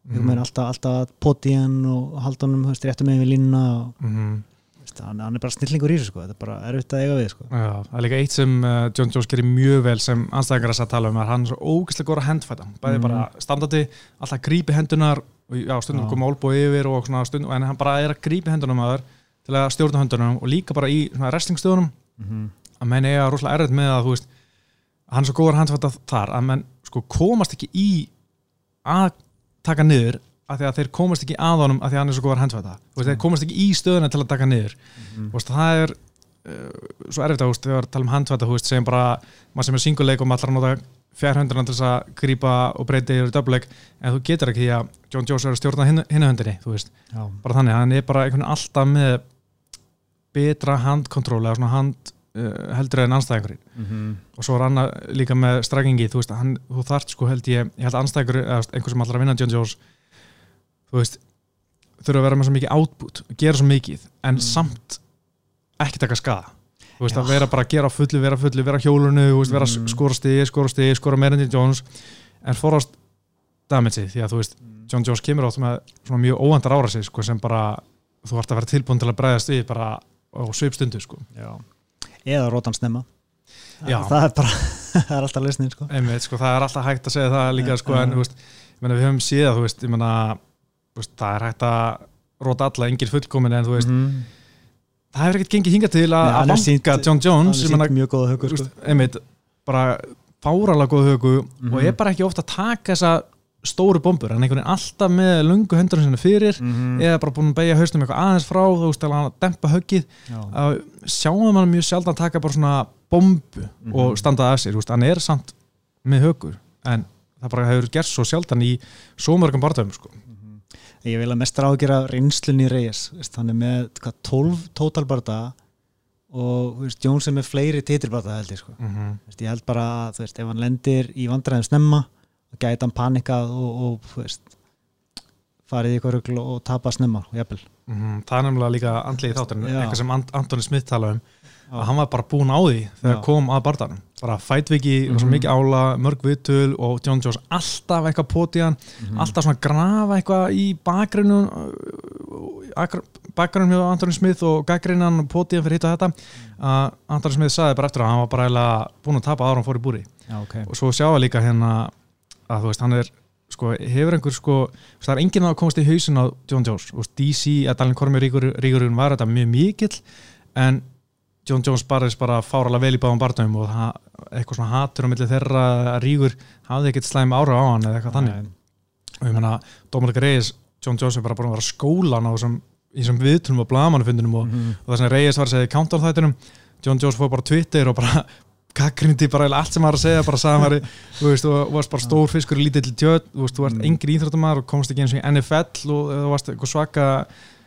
mm Mhm. alltaf, alltaf að poti hann og halda honum, þú veist, réttu með við línuna og Mhm. Hann, hann er bara snillingur í þessu sko, þetta er bara erfitt að eiga við sko. Já, það er líka eitt sem uh, John Jones gerir mjög vel sem anstæðingar að tala um er hann er svo ógeðslega góður að handfæta bæði Mhm. bara standandi, alltaf grípi hendunar og já, stundum koma olbúi yfir og svona stundum, en hann bara er að grípi hendunum að þær til að stjórna höndunum og líka bara í svona wrestlingstöðunum mm -hmm. að menn eiga rosalega erfitt með að þú veist, hann er svo góður handfætta þar að menn sko komast ekki í að taka niður af því að þeir komast ekki að honum af því að hann er svo góður handfætta veist, þeir komast ekki í stöðuna til að taka niður. Mhm. veist, það er uh, svo erfitt að þú veist, þegar við tala um veist, segjum bara, maður sem er singuleik og maður að nota fjárhundurna til þess að grípa og breyta yfir döfleik en þú getur ekki að John Jones er að stjórna hinn, hinna höndinni, þú veist. Já, bara þannig, hann er bara alltaf með betra handkontról eða svona hand uh, heldur en anstæðingurinn Mhm. og svo er hann líka með strækingi þú veist, hann, þú þart sko held ég ég held þú veist þurfa að vera með svo mikið output, gera svo mikið en Mm. samt ekki taka skada þú veist, Já. að vera bara að gera á fullu, vera á fullu vera hjólunu, veist, vera að Mm. skora stigi skora stigi, skora meira en John Jones en forast damage því að þú veist, John Jones kemur átt með svona mjög óvandar ára sig sko, sem bara þú vart að vera tilbúin til að bregðast við bara á svipstundu sko. Eða rótan snemma. Það er bara, það er alltaf lesnin sko. Sko, það er alltaf hægt að segja það líka sko, en veist, ég meina, við höfum séð þú veist, ég meina, þú veist, það er hægt að róta alla, engin fullkomin en þú veist, Mhm. það hefur ekkert gengið hingað til að Nei, hann að er vanga John Hann Jones er ég meina, sýnt mjög góða hugur sko. einmitt, bara fáralega góð hugu Mhm. og er bara ekki ofta að taka þessa stóru bombur, hann er einhvern veginn alltaf með lungu höndurinn sinni fyrir Mhm. eða bara búin að beigja haustum eitthvað aðeins frá þú veist, að hann að dempa höggið Já. að sjáum hann mjög sjaldan taka bara svona bombu Mhm. og standa af sér, veist, hann er samt með högur, en það bara hefur gert svo sjaldan í svo mörgum barðum sko. Ég vil að mestra ágera reynslunni í Reyes hann er með hvað, 12 tótalbarda og veist, Jones er með fleiri titilbarda held ég sko. mm -hmm. veist, ég held bara að veist, ef hann lendir í vandræðum snemma gæti hann panikað og, og farið í eitthvað rugl og tapa snemma jafnvel. það er nefnilega líka andlið í þátturinn Já. eitthvað sem Antoni Smith talaði um að hann var bara búinn á því þegar Já. kom að barðanum bara fætviki, mm -hmm. Mhm. mikið ála mörg vitul og John Jones alltaf eitthvað potið hann, Mhm. alltaf svona grafa eitthvað í bakgrunum bakgrunum hjá Antoni Smith og gaggrinnan og potið hann fyrir hitt og þetta að Antoni Smith sagði bara eftir að hann var bara eiginlega búinn að tapa ára hann fór í búri Já, okay. og svo sjáum við líka hérna að þú veist, hann er sko, hefur einhver sko, það er enginn að komast í hausin á John Jones, þú veist, DC að Dalin Kormi ríkurinn var þetta mjög mikill en John Jones barðist bara fáralega vel í báðum barndum og það, eitthvað svona hatur á milli þeirra að ríkur hafði ekkert slæm ára á hann eða eitthvað þannig og ég meina, Dominic Reyes John Jones er bara búin að vera skólan á þessum, viðtunum og blamanufundunum og, Mhm. og það sem Reyes var að segja í countdown þættinum John Jones fór bara Twitter og bara kakkrindi bara allt sem hann var að segja bara sagði var, þú veist, þú varst bara stór fiskur í lítill tjöt, þú veist, þú varst Mm. engin íþróttamæður og komst ekki eins og í NFL og þú varst eitthvað svaka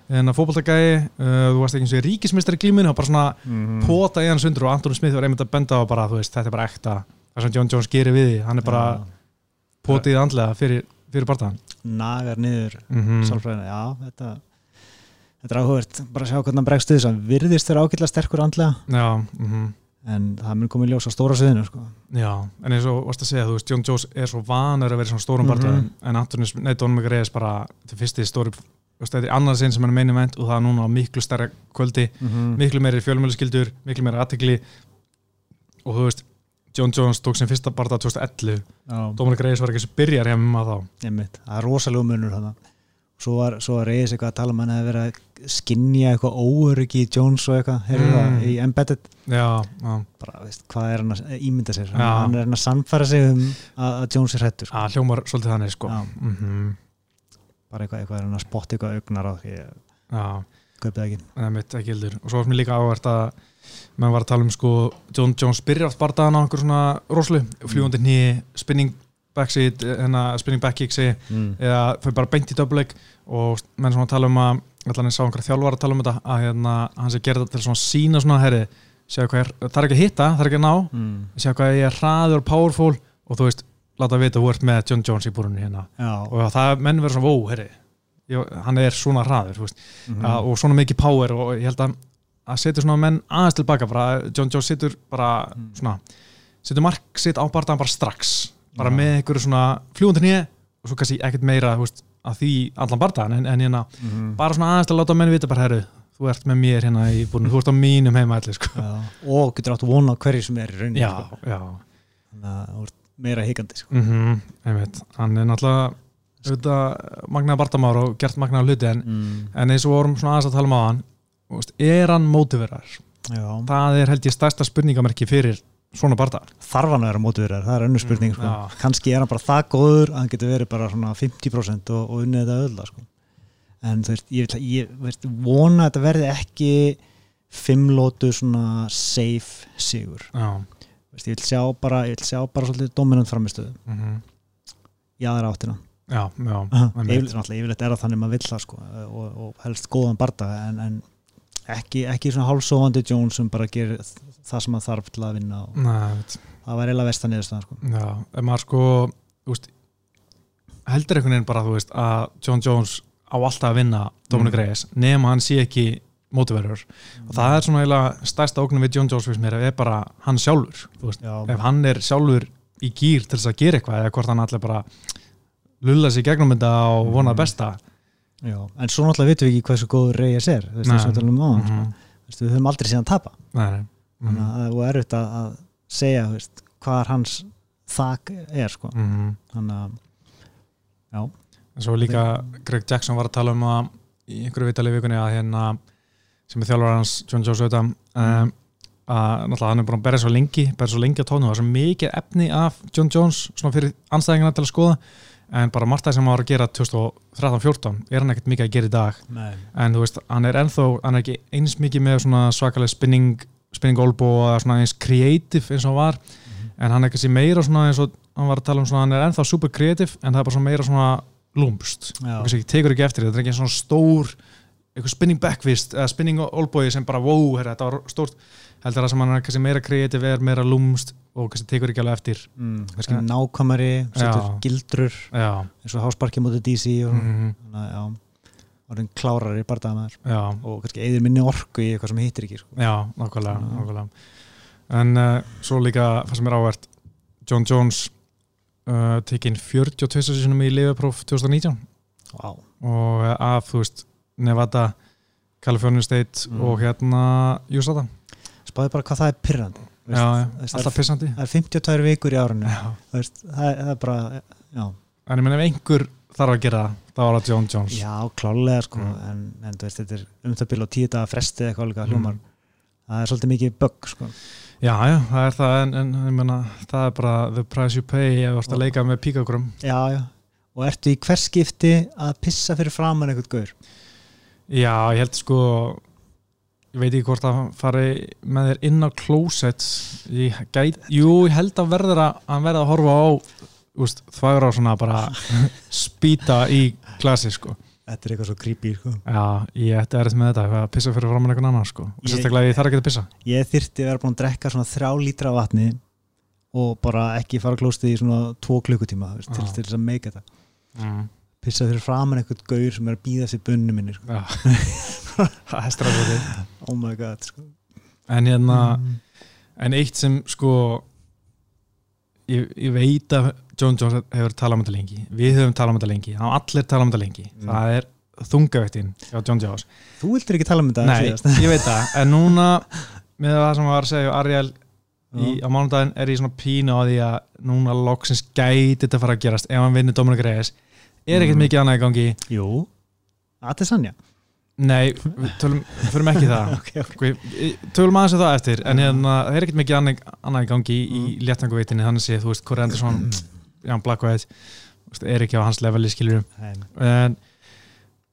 en að fótboltagæi, uh, þú varst ekki eins og í ríkismistari glíminu og bara svona Mhm. pota í hann sundur og Anthony Smith var einmitt að benda á bara, þú veist, þetta er bara ekta það sem John Jones gerir við því, hann er bara Já. potið andlega fyrir, fyrir barðan nagar niður mm -hmm. sálfræðina, já, þetta þetta er áhugavert, bara að sjá hvernig hann bregst þess að virðist þeirra ágætlega sterkur andlega Já, mm en það mun komið ljós á stóra sviðinu sko. Já, en eins og varst að segja, þú veist, John Jones er svo vanur að vera svona stórum Mhm. barndum en Anthony, nei, Don McRae þetta er annað sinn sem hann meina event og það er núna á miklu stærra kvöldi, mm miklu meiri fjölmjöluskildur miklu meiri aðtegli og þú veist, John Jones tók sem fyrsta barnda 2011, Don McRae var ekki sem byrjar hjá að þá. Einmitt, það er rosalega munur þarna. svo var, var reyðis eitthvað að tala um hann að vera að skinja eitthvað óöryggi í Jones og eitthvað, heyrðu Mm. það? Í Embedded? Já, já, bara, veist, hvað er hann að ímynda sér? Já. hann er hann að sannfæra sig um að, að Jones er hrættur sko. hljómar svolítið þannig, sko. Mm bara eitthvað, eitthvað er hann að spotta eitthvað augnar á því kaupið það ekki. Er mitt ekki hildur og svo var mér líka áhvert að mann var að tala um sko John Jones byrjar oft bardaðan á einhver svona roslu, fljúandi hní spinning backseat, hérna spinning back kick segi, mm. eða þau bara beint í döbleik og menn svona tala um að allan ég sá einhverja þjálfar að tala um þetta að hérna, hann sé gera þetta til svona sína svona herri, er, það er ekki að hitta, það er ekki að ná Mm. séu hvað ég er hraður og powerful og þú veist, láta vita ert með John Jones í búrunni hérna Já, og það menn verður svona, ó, herri ég, hann er svona hraður, þú veist mm. mm. og svona mikið power og ég held að að setja svona menn aðeins tilbaka bara, John Jones situr bara Mm. svona, setur mark sitt á bardaðan bara strax, bara Já. með einhverju svona fljúandi nýja og svo kannski ekkert meira veist, að því allan bardaðan en, en hérna, mm. bara svona aðeins til að láta menn vita bara, herru, þú ert með mér hérna í búinu, þú ert á mínum heima allir sko. Og getur átt vona á hverju sem er í rauninni já, sko. já þannig að þú ert meira hikandi sko. mm einmitt, hann er náttúrulega auðvitað magnaða bardamár og gert magnaða hluti en, mm. en eins og vorum svona aðeins að tala um á hann er hann mótiverar Já. það er held ég stærsta spurningamerki fyrir svona barða þarf hann að vera mótverðar, það er önnur spurning Mm, sko. kannski er hann bara það góður að hann getur verið bara svona 50% og, og unnið þetta öll sko. en þú veist, ég, ég veist, vona að þetta verði ekki fimmlótu svona safe sigur já, veist, ég vil sjá bara, sjá bara svolítið dominant framistöðu mm í aðra áttina já, já einmitt. yfirleitt, er það þannig að maður vill það sko, og, og helst góðan barda en, en ekki, ekki svona hálfsóðandi Jones sem bara gerir það sem maður þarf til að vinna Nei, það var eiginlega vestan niðurstaðan sko. Já, ef maður sko veist, heldur einhvern veginn bara veist, að John Jones á alltaf að vinna Dominic Mm. Reyes nema hann sé ekki mótiverður og það er svona eiginlega stærsta ógnum við John Jones mér er bara hann sjálfur ef hann er sjálfur í gýr til þess að gera eitthvað eða hvort hann allir bara lulla í gegnum þetta og vona Mm. besta já, en svo náttúrulega vitum við ekki hversu góður Reyes er og við um áðan, Mhm. Við höfum aldrei síðan tapa Nei, nei. þannig Mhm. að það er erfitt að, að segja veist, hvað hans þak er sko. Mhm. þannig að já, En svo líka Greg Jackson var að tala um það í einhverju vitali vikunni að hérna sem er þjálfur hans, John Jones auðvitað um, að náttúrulega hann er búin að berja svo lengi berja svo lengi á tónu, það er svo mikið efni af John Jones svona fyrir anstæðingina til að skoða en bara margt það sem var að gera 2013-14 er hann ekkert mikið að gera í dag. Nei. en þú veist, hann er ennþá hann er ekki eins mikið með svona svakalega spinning, spinning olbow eða svona eins creative eins og hann var. En hann er ekki meira svona eins og hann var að tala um svona, hann er ennþá super creative en það er bara svona meira svona kannski tekur ekki eftir þetta er ekki svona stór eitthvað spinning backfist eða spinning olboy sem bara wow, herra, þetta var stórt heldur það sem hann er kannski meira creative er meira lúmst og kannski tekur ekki alveg eftir mm, kannski Ja. nákvæmari setur Já. gildrur já, eins og hásparki mútið DC og mm, að já, orðin klárari bardaðamæður já og kannski eðir minni orku í eitthvað sem hittir ekki sko. Já, nákvæmlega, Svona. nákvæmlega. En uh, svo líka það sem er ávert John Jones uh, tekinn 42 sinum í liðapróf 2019 Vá. og uh, af, þú veist, Nevada California State Mm. og hérna USADA. spáði bara hvað það er pyrrandi Já, já, alltaf pissandi. það er 52 vikur í. Þú veist, það, er, það er bara já, En ég menn ef einhver þarf að gera það, þá var það John Jones. já klálega sko Mm. en, en veist, þetta er um það byrja á tíu daga fresti eitthvað líka hljómar Mm. það er svolítið mikið bögg sko Já, já, það er það, en, en ég menna, það er bara the price you pay ef þú ert að leika með píkagrum. já, já og ertu í hvers skipti að pissa fyrir framann eitthvað gaur Já, ég held sko ég veit ekki hvort að fari með þér inn á klósett ég gæt, jú, ég held að verður að hann verður að horfa á úst, þvægur á svona bara spýta í klasi sko. Þetta er eitthvað svo creepy sko. Já, ég ætti erið með þetta að pissa fyrir framann einhvern annan sko. Ég- sérstaklega ég þarf ekki að pissa. Ég þyrfti að vera búin að drekka svona þrjá lítra vatni og bara ekki fara klóstið í svona tvo klukkutíma til þess að meika þetta. Mm. Pissa fyrir framann eitthvað gaur sem er að býða sér bunnu minni sko. Það er strafið oh my god sko. En hérna Mm. En eitt sem sko ég, ég veit að John Jones hefur talað um þetta lengi. Við höfum talað um þetta lengi, hafa allir talað um þetta lengi. Mm. það er þungavettin hjá John Jones þú vildur ekki tala um þetta Nei, ég veit það, en núna með það sem var að segja Ariel í, á mánudaginn er ég svona pínu á því að núna loksins gæti þetta fara að gerast ef hann vinnur Dominic Reyes er ekkert Mm. mikið annað í gangi jú, Adesanya. Nei, við tölum, förum ekki það. Ok, ok. Sko, tölum aðeins um það eftir en hérna, það er ekkert mikið annað, annað í gangi í, Mm. í léttanguveitinni þannig sé, þú veist, Corey Anderson já, Black White, þú veist, er ekki á hans leveli skilurum, Nei, en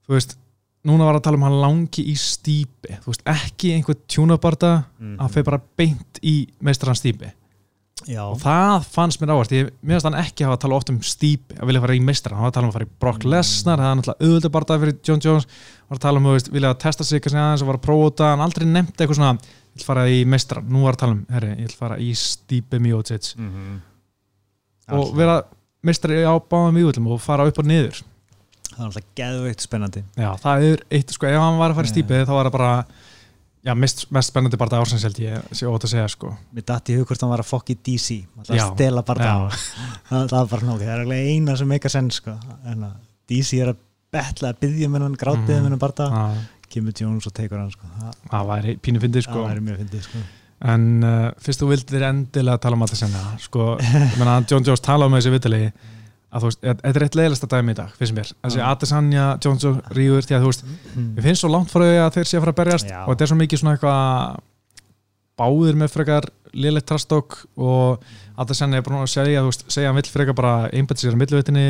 þú veist, núna var að tala um hann langi í stípi, þú veist, ekki einhver tjúnabarda, Mhm. hann fer bara beint í meistran stípi já, og það fannst mér ávart, ég meðast hann ekki hafa að tala oft um stípi, að vilja fara í meistran hann var að tala um að fara í Brock Mm. Lesnar það er náttúrulega auðvöldabarda fyrir John Jones. Var að tala um, veist, vilja testa sig aðeins og var að prófa hann aldrei nefndi eitthvað svona ég vil fara í meistran, nú var að tala um herri, ég vil fara í stípi Miocic. Mhm. og vera meistari á báðum vývöldum og fara upp og niður. Það er alltaf geðveikt spennandi. Já, það er eitt, sko, ef hann var að fara í stípi þá var það bara, já, mest, mest spennandi barða ársins held ég, sé ótt að segja, sko mér datt í hug hvort hann var að fokk í DC alltaf að stela Já. það, var bara nóg, það er eiginlega eina sem meika senn sko. en að DC er að betla að byggja með hann, grátið Mhm. með hann bara það, Kimmy Jones og tekur hann sko. það, væri pínu fyndið, sko það væri mjög fyndið sko. En uh, fyrst þú vildir endilega tala um að það senna sko, að John Jones tala um þessi vitali að þú veist, þetta er eitt leiðilegsta dæmi í dag finnst mér, þessi Já. Adesanya John Jones ríður, því að þú veist, mm. við finnst svo langt frá því að þeir sé að fara að berjast Já. og þetta er svo mikið svona eitthvað báðir með frekar liðleitt trastók og senni er búin að segja, þú veist, segja hann vill frekar bara einbætt sér að millivitinni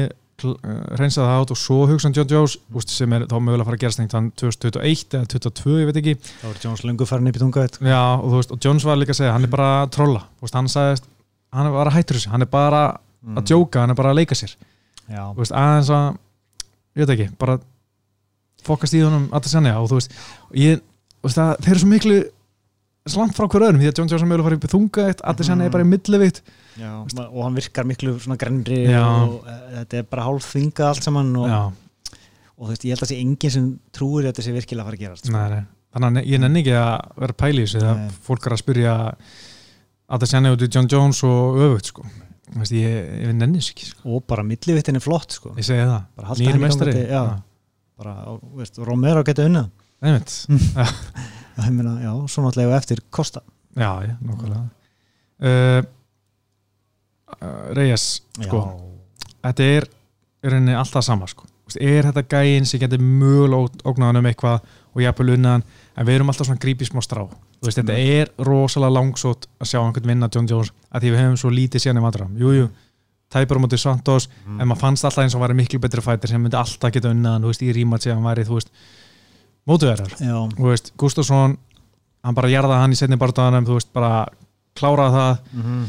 reynsa það át og svo hugsa hann John Jones úst, sem er þá mögulega að fara að gerast þannig 2021 eða 2022, ég veit ekki þá er Jones lungu farin upp í tunga Já, og veist, og Jones var líka að segja hann er bara trolla, hann sagðist hann að Mm. að djóka, hann er bara að leika sér. Veist, aðeins að ég veit ekki, bara fokast í honum að það senja og þú veist, og ég, veist, það, þeir eru svo miklu slant frá hver öðrum, því að John er mögulega að fara upp í þunga eitt, að það senja er bara í millivitt og hann virkar miklu svona grennri og uh, þetta er bara hálf þingað allt saman og, Já, og þú veist, ég held að sé enginn sem trúir að þetta sé virkilega að fara að gerast sko. nei, þannig að ég nenni ekki að vera þegar Nei. fólk er að spyrja að það senja út í John Jones og öfugt, sko Þú veist, ég, ég nenni þessu ekki, sko. Og bara millivittin er flott sko. ég segi það, nýri mestari gangandi, já. bara, og, veist, Romero geta einmitt, Það er meina, svo náttúrulega eftir Kosta já, já, nokkulega uh, uh, Reyes, sko. Þetta er rauninni alltaf sama sko. Er þetta gæinn sem getur mögulega ógnaðan um eitthvað og jafnvel unnaðan en við erum alltaf svona grípið smá strá Þú veist, þetta er rosalega langsótt að sjá einhvern vinna John Jones að því við hefum svo lítið í vandram jújú, tæpur á móti Santos Mm. en maður fannst alltaf eins og væri miklu betri fætir sem myndi alltaf geta unnaðan, þú veist, í rímat sem hann væri, þú veist, mótuverðar þú veist, Gustafsson hann bara jarða hann í setni barndaganum þú veist, bara kláraði það. Mm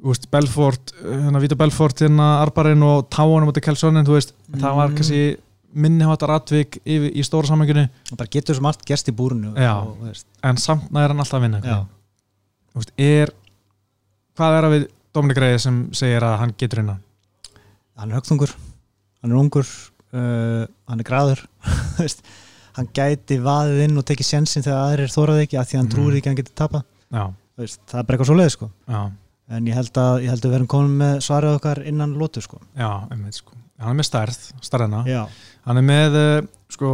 þú veist, Belfort, hérna Vita Belfort hérna Arbarinn og Táan á móti Kelssonin þú veist, það var Mm. Kannski minniháttar atvik í, í stóra samenginu það bara getur svo margt gerst í búrinu og, en samt næður hann alltaf að vinna veist, er hvað er að við Dominik Reyes sem segir að hann getur innan hann er högþungur hann er ungur uh, hann er græður hann gæti vaðið inn og tekið sjensin þegar aðrir þóraði ekki að því að hann Mhm. trúir ekki að hann geti tapa já, Þú veist, það er bara eitthvað svo leið sko. en ég held að, að við erum komin með svarið okkar innan lótu sko. já, einmitt sko hann er með stærð, stærðina. Já, hann er með uh, sko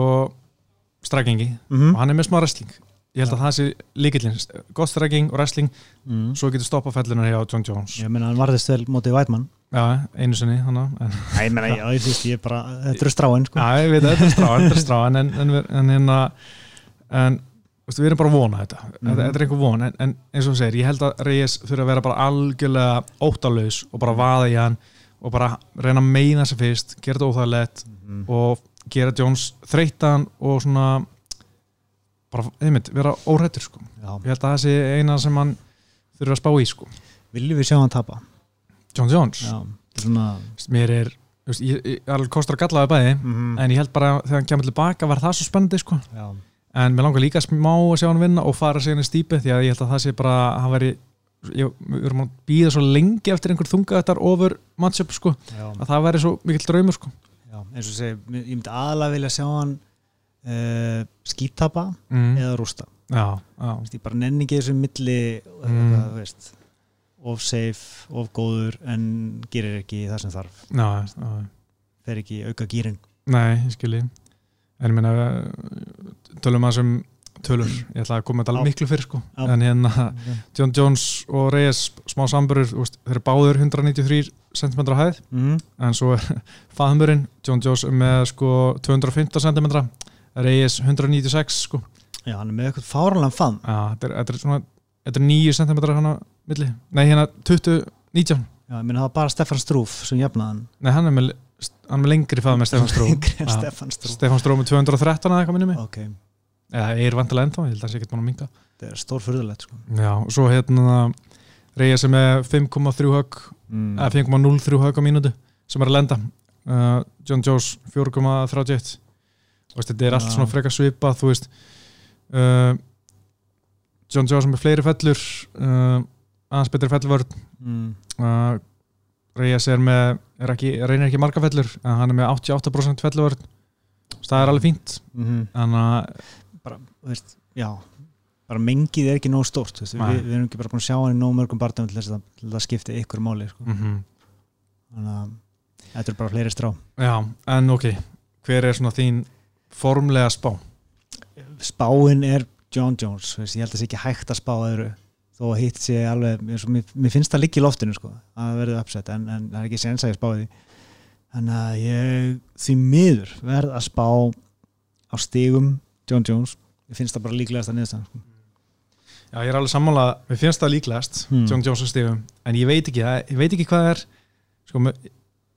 strækingi mm og hann er með smá wrestling. Ég held að það sé líkillin, gott stræking og wrestling. Mm. svo getur stoppa fellunar hjá John Jones. Ég meina hann varðist vel mótið Vætmann já, einu sinni en ég meina, já, ég finnst ég bara þetta eru stráin sko. Já, ég veit að þetta er stráðan, þetta er stráðan en, en, en hérna en veistu, við erum bara að vona þetta. Þetta, Mhm. þetta er einhver von, en, en eins og þú segir ég held að Reyes þurfa að vera bara algjörlega óttalaus og bara vaða í hann og bara reyna að meina sig fyrst gera þetta óþægilegt mm. og gera Jones þreytan og svona bara, einmitt, vera óhrættur sko. já. ég held að það sé eina sem hann þurfa að spá í sko. viljum við sjá hann tapa John Jones, já, svona mér er ég, ég, ég kostar að gallaði bæði mm. en ég held bara þegar hann kemur tilbaka var það svo spennandi sko já, en mér langar líka smá að sjá hann vinna og fara sig inn í stýpi því að ég held að það sé bara að hann veri ég, við erum að býða svo lengi eftir einhver þunga þetta over matchup sko. Já. að það veri svo mikill draumur sko. Já, eins og segi, ég myndi aðalega vilja sjá hann uh, skítapa mm. eða rústa. Já, ég bara nenni ekki þessu milli Mm. þú veist of safe, of góður en gerir ekki það sem þarf. Fer ekki auka gýrin nei, ég skilji en ég meina tölum að sem tölur, ég ætla að koma þetta Já. alveg miklu fyrir sko. Já. en hérna John Jones og Reyes smá samburur, þeir eru báður 193 cm á hæð. Mm. en svo er faðmurinn John Jones með sko 215 cm Reyes 196 sko. Já, hann er með eitthvað fáralega fann Já, þetta er, þetta er svona þetta er 9 cm hana milli. Nei hérna 20, 19 já, ég minna það var bara Stefan Strúf sem jafnaði hann. Nei hann er með, hann er með lengri faðum með. Stefan Strúf Stefán Stró með 213 eða eitthvað minni mig. Ok, eða er vantilega ennþá, ég held að það sé ekkert búin að minga þetta er stór fyrðulegt sko. Já, og svo hérna Reyes er með 5,3 högg mm. eða 5,03 högg á mínútu sem er að lenda uh, John Jones 4,31 og veist, þetta er allt Já. svona frekar svipað þú veist uh, John Jones með fleiri fellur uh, aðeins betri fellvörð mm. uh, Reyes er með er ekki, reynir ekki marga fellur en hann er með 88% fellvörð það er alveg fínt Mm þannig að bara, veist, já bara mengið er ekki nóg stórt við, við erum ekki bara búin að sjá hann í nóg mörgum barndum til þess að, að skipta ykkur máli sko. mm þannig að þetta er bara fleiri strá. Já, en ok hver er svona þín formlega spá? Spáin er John Jones veist, ég held að það sé ekki hægt að spá öðru þó að hitt sé alveg mér, mér finnst það líka í loftinu sko, að það verði uppsett en, en það er ekki séns að ég spáði því. Þannig að ég því miður verð að spá á stigum John Jones ég finnst það bara líklegast að niðurstaðan sko. Já, ég er alveg sammálað, mér finnst það líklegast Hmm. John Jones á stigum, en ég veit ekki ég veit ekki hvað er sko,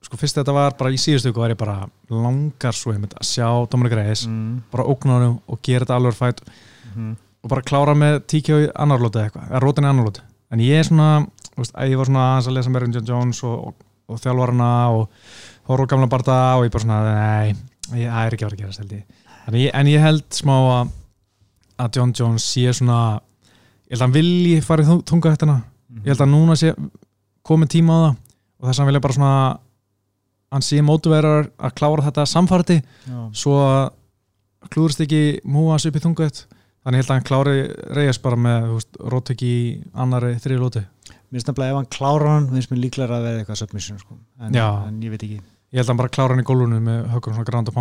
sko fyrst þetta var bara í síðustu var ég bara langar svo að sjá Dominic Reyes, mm. bara ógna honum og gera þetta alveg fætt Mm. og bara klára með tíkjá í annar lóti eitthvað, eða rótin í annar lóti en ég er svona, veist, ég var svona aðeins að lesa meira um John Jones og, og, og þjálfarana og horfa á gamla barða og ég bara svona, nei, það er ekki að vera að gera ég. En, ég, en ég held smá að, að John Jones sé svona ég held að hann vilji fara í þunga þetta ég held að núna sé komið tíma á það og þess að hann vilja bara svona hann sé mótuverar að klára þetta samfarti. Já. svo að klúðurst ekki múa hans upp í þungaðið þannig ég held að hann klári reyjast bara með rótök í annari þriði lóti Mér finnst nefnilega ef hann klárar hann finnst mér líklega að verða eitthvað submission sko. en, en ég veit ekki. Ég held að hann bara klára hann í gólunum með högum svona granda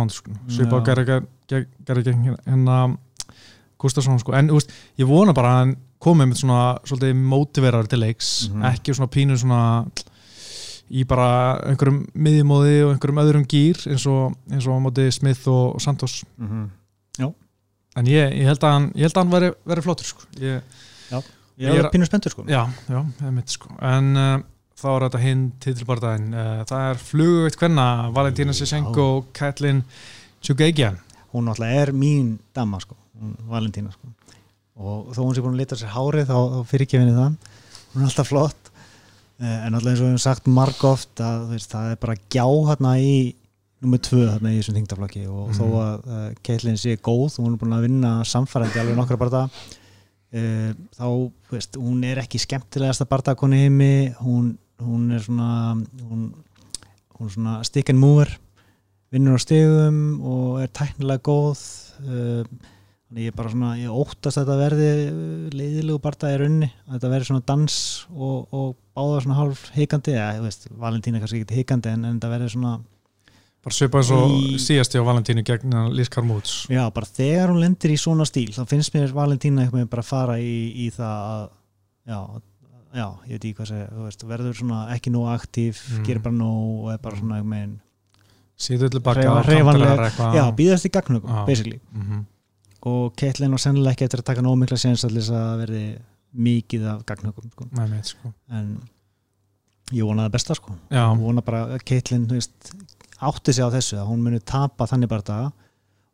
Já. gerði gerði hérna Gustafsson sko. en úst, ég vona bara að hann komið með svona svolítið mótiverar til leiks Mhm. ekki svona pínu svona í bara einhverjum miðjumóði og einhverjum öðrum gýr eins og, eins og á móti Smith og Santos mm -hmm. en ég, ég held að hann, ég held að hann veri, veri flottur sko. ég, Ég Ég er pínu spenntur sko. Já, já, það er mitt sko En uh, þá er þetta hinn titilbardaðin uh, Það er fluguveitt hvenna Valentína Sisenko og Kætlin Tjúgeigjan Hún náttúrulega er mín dama sko. Valentína sko. og þó hún sé búin að lita sér hárið þá, þá fyrir ekki vinni það hún er alltaf flott eh, en alltaf eins og við hefum sagt margóft að þú veist, það er bara gjá hérna í nummið tvö hérna í þessum þingtaflokki og Mhm. þó að uh, Caitlin sé góð hún er búin að vinna samfærandi alveg nokkra barða uh, þá, veist, hún er ekki skemmtilegasta bardakonni heimi hún, hún er svona hún, hún er svona stick and mover vinnur á stegum og er tæknilega góð uh, þannig ég er bara svona, ég óttast að þetta verði uh, leiðilegu barða í raunni að þetta verði svona dans og, og báða svona hálf hikandi, eða, þú veist, Valentína kannski ekki hikandi en, en þetta verði svona Bara svipa eins og Í- síðasti á Valentínu gegn Lís Karmúts Já, bara þegar hún lendir í svona stíl þá finnst mér Valentína eitthvað með bara fara í, í það að já, já, ég veit ekki hvað segja þú veist, verður svona ekki nóg aktív Mm. gerir bara nóg og er bara svona eitthvað með Síðu hreyfanleg- kantilegar eitthvað já, býðast í Já. basically Mhm. og Caitlin og sennilega ekki eftir að taka nóg mikla séns að að verði mikið af gagnugum sko. Sko. en ég vona það besta sko ég vona bara að veist, átti sig á þessu að hún muni tapa þannig bara það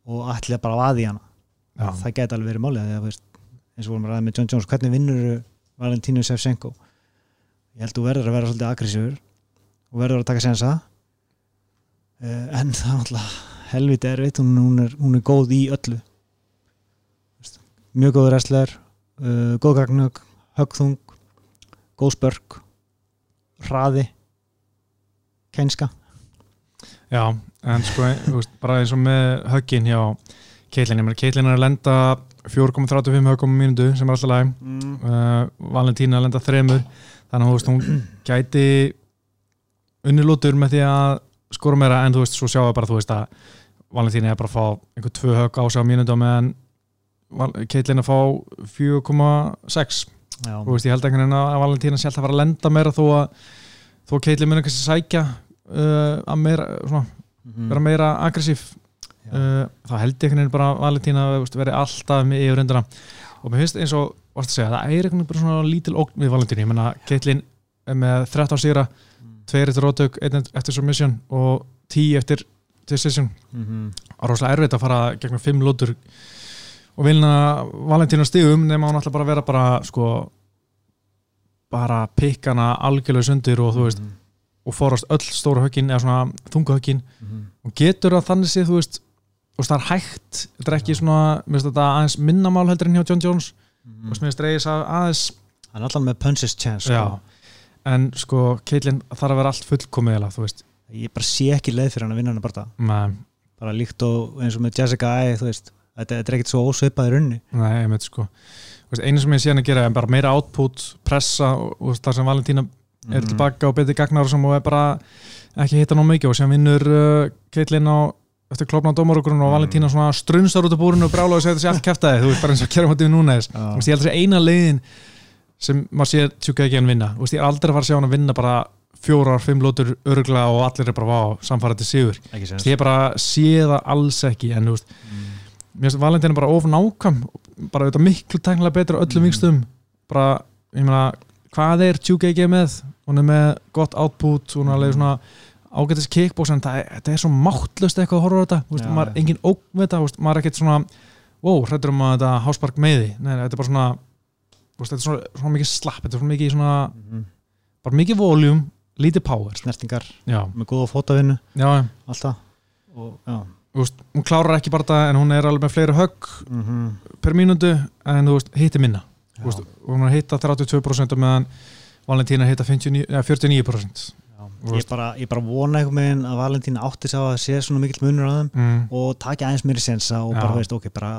og ætla bara að aði hana já, það geti alveg verið málið eins og vorum að ræða með John Jones hvernig vinnur Valentínu Shevchenko ég held þú verður að vera svolítið aggressífur og verður að taka sensa en það er alltaf helviti erfitt. Hún, hún, er, hún er góð í öllu. Mjög góður wrestler uh, góð gagnug, högþung góð spörk hraði kænska. Já En sko, veist, bara eins og með höggin hjá Keitlin, ég meina Keitlin er að lenda 4,35 höggum á mínútu sem er alltaf læg mm. uh, Valentína að lenda þremur. Þannig að hún gæti unnilútur með því að skora meira en þú veist, svo sjáum við bara þú veist að Valentína er bara að fá einhver tvö högg á sig á mínútu meðan Keitlin að fá 4,6 Já, þú veist, ég held einhvern veginn að Valentína sé alltaf að fara að lenda meira þó að þó að Keitlin muni kannski sækja uh, að meira, svona, Mhm. vera meira aggressív. Uh, þá held ég einhvern veginn bara að Valentína þú veist, veri alltaf með yfir unduna og mér finnst eins og, varst að segja, það er einhvern veginn bara svona lítil ógn við Valentínu, ég menna Keitlin með 13 sigra, Mm. Tveir eftir rótök, einn eftir submission og 10 eftir decision Mhm. og rosalega erfitt að fara gegnum 5 lótur og vilna Valentínu stigum nema hún alltaf bara vera bara sko bara pikkana algjörlega sundir og þú veist, Mhm. og forast öll stóra höggin eða svona þunga höggin Mhm. og getur það þannig séð, þú veist og það er hægt, þetta er ekki svona mér finnst þetta aðeins minnamál heldur en hjá John Jones Mhm. og mér finnst reyðis að aðeins hann er alltaf með punches chance já, sko. En sko Caitlyn þarf að vera allt fullkomið eða, þú veist. Ég bara sé ekki leið fyrir hann að vinna hann bara. Nei, bara líkt og eins og með Jessica Ai þú veist, þetta, þetta er ekkert svo ósvipað í runni nei, ég veit sko einu sem ég sé hann að gera er bara meira output pressa og, og þar sem Valentína er Mhm. tilbaka og betið gagnar sem og er bara ekki hitta ná mikið og sem vinnur uh, Caitlyn á eftir klopna á dómarugurinn og Mm. Valentína svona strunsar út af búrinu og brála og segir þessi allt kæftæði, þú veist bara eins og kera mátið núna þess Þú veist, ég held að þessi eina leiðin sem maður sé tjúka ekki hann vinna. Veist, ég aldrei fara að sjá hann að vinna bara fjórar, fimm lótur örgla og allir er bara vá, samfærandi sigur. Ekki veist, ég bara sé það alls ekki en þú veist, mm. mér finnst Valentín bara of nákvæm bara auðvitað miklu tæknilega betur á öllum Mhm. vikstum bara, ég meina hvað er 2GG með, hún er með gott output, hún er alveg svona ágætis kickbox en það er, þetta er svo máttlust eitthvað að horfa á þetta, veist, maður er engin veist, maður er ekkert svona wow, hrættur um að þetta háspark meiði. Nei, þetta er bara svona veist, þetta er svona, svona mikið slapp, þetta er svona mikið svona, Mhm. bara mikið volume lítið power, snertingar já, með góða fótavinnu alltaf. Og, veist, hún klárar ekki bara þetta en hún er alveg með fleiri högg Mm per mínútu en þú veist, hitti minna. Hún er að hitta 32% og meðan Valentína hitta 59, eða 49% Já. Þú ég bara, ég bara vona einhvern veginn að Valentín átti sá að sé svona mikill munur á þeim mm. og taki aðeins mér í sensa og bara, veist, ok, bara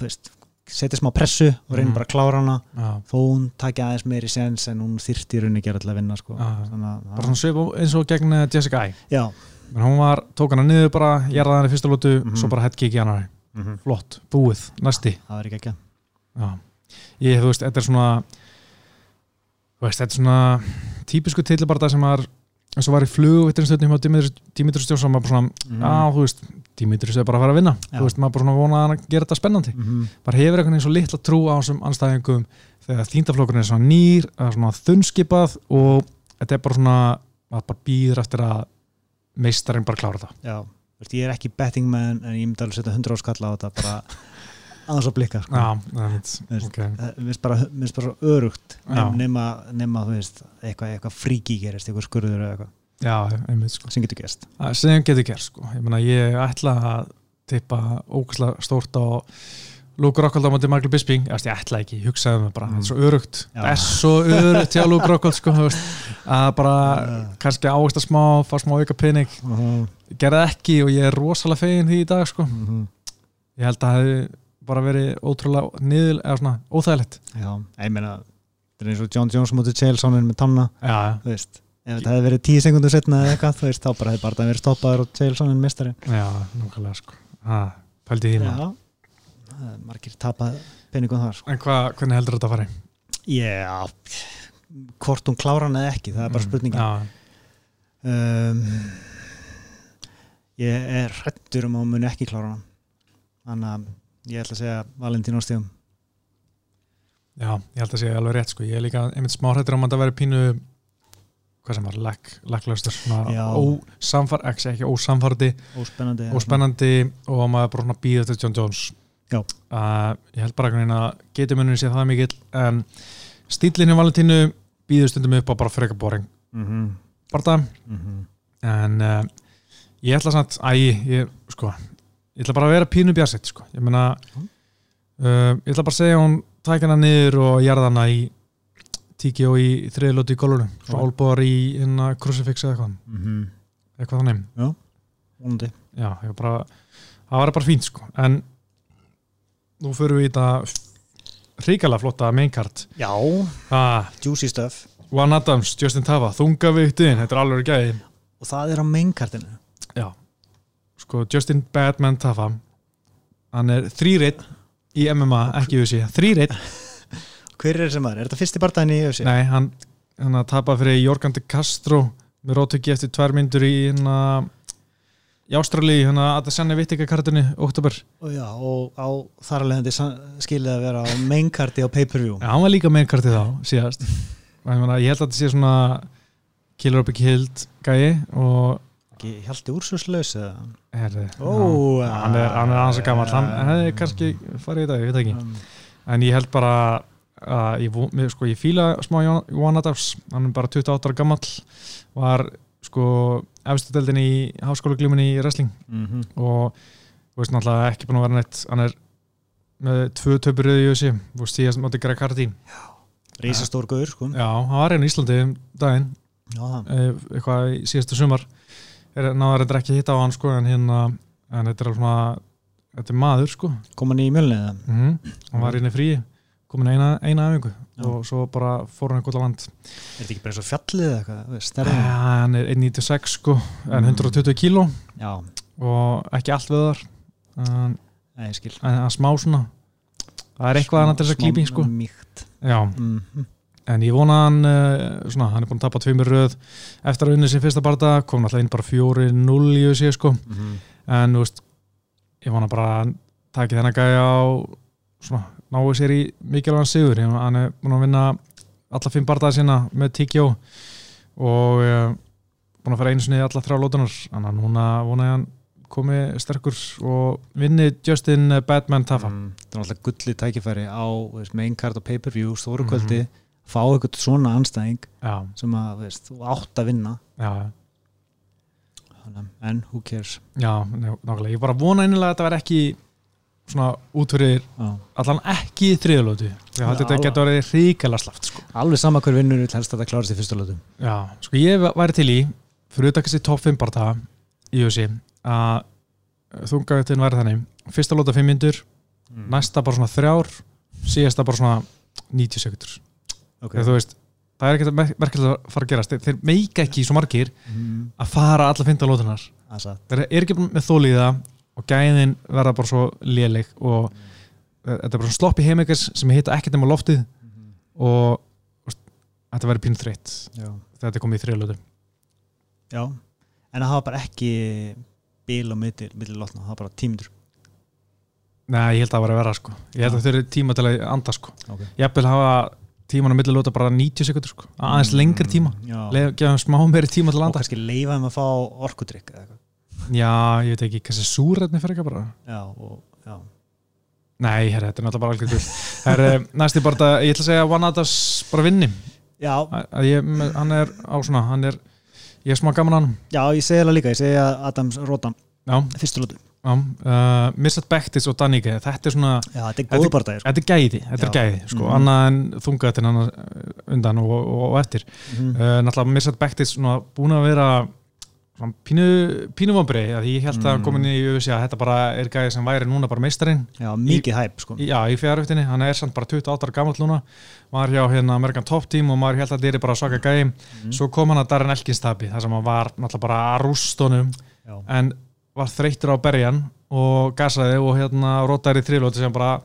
veist, setja smá pressu og reynir Mhm. bara að klára hana. Já, þó hún taki aðeins meir í sens en hún þyrfti í rauninni gera til að vinna sko. Já. þannig að bara svona svip eins og gegn eh, Jessica I já, menn hún var, tók hana niður bara, gerða hana í fyrsta lótu Mhm. svo bara headkick í hana. Mm flott, búið, næsti. Það er ekki ekki. Ég, þú veist, þetta er svona þú veist, þetta er svona típisku tilbarða sem var eins og var í flugvittinstöðnum hjá Dimitri Stjórsson maður bara svona, Mhm. já, þú veist Dimitri er bara að fara að vinna, Já. þú veist, maður bara svona vona að hann gera þetta spennandi. Mm bara hefur einhvern veginn svo litla trú á þessum anstæðingum þegar þýndaflokkurinn er svona nýr svona þunnskipað og þetta er bara svona að bara býður eftir að meistarinn bara klára það. Já, ég er ekki betting man en ég myndi alveg setja 100 áskalla á þetta bara aðeins að blikka sko. Okay. Mér finnst bara, bara örugt nema, nema eitthvað, eitthvað fríki gerist, eitthvað skurður eða eitthvað Já, einmitt sko sem getur gerst sem getur gert sko Ég meina ég ætla að tippa ógæslega stórt á Luke Rockhold á móti Michael Bisping Ég, ætla ekki, ég hugsaði mig bara, Mm. þetta er svo örugt Já. Það er svo örugt hjá Luke Rockhold sko að bara Já. kannski ávist að smá, fá smá auka pening uh -huh. gerði ekki og ég er rosalega fegin því í dag sko Mhm. ég held að það hefði bara verið ótrúlega niður, eða svona óþægilegt. Já, ég meina þetta er eins og John Jones mútið Chaelsonin með tanna já, þú veist, ef þetta hefði verið tíu sekundur setna eða eitthvað, þú veist, þá bara hefði bara verið stoppaður og Chaelsonin mistari já, nákvæmlega sko. Ha, pældi því það er margir tapað peningum þar sko. en hva, hvernig heldur þetta að fara? Já, hvort hún klára hann eða ekki, það er bara spurningin já, um, Ég er hrættur um að hún muni ekki klára hann þannig að ég ætla að segja Valentín ástíðum já, ég held að sé alveg rétt sko. Ég er líka einmitt smá hrættur um að það veri pínu hvað sem var, svona ósamfar, ekki, ósamfardi óspennandi óspennandi og að maður bara býða til John Jones. Já. uh, ég held bara að getumunni sé það mikill en stílinni Valentínu býður stundum upp á bara freka boring. Mm -hmm. bara það Mm -hmm. en uh, ég ætla samt æ, ég, sko, ég ætla bara að vera pínu bjarsett, sko, ég meina uh, ég ætla bara að segja hún tæk hana niður og jarða hana í tíki og í þriðlóti í gólunum. Svo Ok. álbúðar í hérna crucifix eða eitthvað, Mm -hmm. eitthvað þannig. Vonandi. Já, ég bara, það var bara fínt, sko. En nú förum við í þetta hrikalega flotta maincard Já, ah, juicy stuff. Juan Adams, Justin Tava, þungavíktin þetta er alveg gæði og það er á mainkartinu Já, sko Justin Badman Tafa hann er þrýreitt í MMA, ekki UFC, þrýreitt Hver er sem maður? Er þetta fyrsti barndaginn í össi? nei, hann, hann að tapa fyrir Jorgan de Castro með rótöki eftir tvær myndur í hérna í Ástrali, hérna að það senni vittingakartinu, oktober, Og já, og á þar alveg þetta skilið að vera á mainkarti á pay-per-view já, hann var líka með kartið þá, síðast ég, meina, ég held að þetta sé svona killer up ekki hild gæi og Ekki Hjalti úrsurslaus eða? herri, Ó, já, hann er, hann hans að gammal hann hefði kannski farið í dag, ég veit ekki. Um, en ég held bara að ég, sko, ég fíla smá Johan Adams, hann er bara 28 ára gammal var sko efstu deildin í háskóla glímunni í wrestling. Mm og þú veist náttúrulega ekki búin að vera neitt. Hann er með tvö töpur í veist síðast mátti Greg Hardy. Rísastór gaur, sko. Já, hann var einn í Íslandi um daginn. Já, eh, eitthvað í síðastu sumar er, náður þetta ekki að hitta á hann sko en hérna, en þetta er alveg svona þetta er maður sko. Kom hann í mjölni eða? mm hann var inn í frí komin eina, eina æfingu Já. og svo bara fór hann eitthvað land Er þetta ekki bara eins og fjallið eða eitthvað? ja, hann er 196 sko en Mm. 120 kíló. Já, og ekki allt við þar en, nei, en að smá svona. Það er eitthvað annað til þess að klíping sko. já, mm en ég vona hann uh, svona, hann er búin að tapa tveimur röð eftir að unni sin fyrsta barða, kom alltaf inn bara 4-0 í þessi sko, -hmm. en þú veist ég vona bara að takið þennan gæja á svona, náu sér í mikilvægan sigur. Ég- hann er búin að vinna alla fimm bardaði sína með TKO og uh, búin að fara einu sinni í alla þrjá lótunar þannig að núna vona ég hann komi sterkur og vinni Justin Batman Tafa mm, það er alltaf gulli tækifæri á veist, main card og pay-per-view, stóru Mhm. kvöldi fá eitthvað svona anstæðing já, sem að veist, þú átt að vinna. Já, en who cares? Já, ná- nákvæmlega. Ég bara vona einilega að þetta verði ekki svona út fyrir Já. allan ekki í að þetta getur orðið ríkala slaft sko. alveg sama hver vinnur vill helst að þetta klárast í fyrsta lötum Já, sko ég væri til í fyrir auðvitað kannski top 5 barða í þessi að þungaðutin væri þannig. Fyrsta lóta 5 myndur, mm. næsta bara svona þrjár síðasta bara svona 90 sekundur okay. þegar þú veist, það er ekkert merkilega að fara að gerast. Þeir, þeir meika ekki svo margir mm. að fara alla 15 lótunar að satt. Þeir eru ekki með þóliða og gæðin verða bara svo léleg og þetta er bara svona sloppy heimikers sem hitta ekkert nema loftið og þú veist, þetta verður pínu þreytt já. þetta er komið í þriðalótu já, en það hafa bara ekki bíl og milli, milli lotna, það hafa bara tímdur Nei, ég held að það var að vera sko. Ég held að þau eru tíma til að anda sko. Okay. Ég vil hafa tíman á milli lóta bara 90 sekundur sko. Aðeins lengri tíma. Leif, Gefa þeim smá meiri tíma til að og anda kannski leifa þeim að fá orkudrykk Já, ég veit ekki, kannski súrætni fyrir ekki bara. Já, og, já. Nei, herri, þetta er náttúrulega bara algjör gull. Herri, næsti bara, þetta- ég ætla að segja að One Adas bara vinni. Já, að, að ég, Hann er á svona, hann er Ég er smá gaman að hann. Já, ég segi það líka, ég segi Adams Rótan Já, fyrstu lótu já uh, Mirsat Bektis og Daníke, þetta er svona Já, þetta er Þetta- sko. Þetta er gæði, þetta er gæði sko, Mhm. annað en þungaðin undan og, og, og eftir mm uh, náttúrulega Mirsat Bektis búin að vera svona pínu, pínu vombrei því ég held að Mm. komin í UFC að þetta bara er gæði sem væri núna bara meistarinn Já, mikið hæp sko. já, í fjárhæftinni, hann er samt bara 28 ára gammal núna, var hjá hérna Amerikan Top Team og maður held að þetta er bara svaka gæði mm. svo kom hann að Darren Elkins tapi þar sem hann var náttúrulega bara að rústónum Já, en var þreyttur á berjan og gasaði og hérna rótaði í þrýlóti sem bara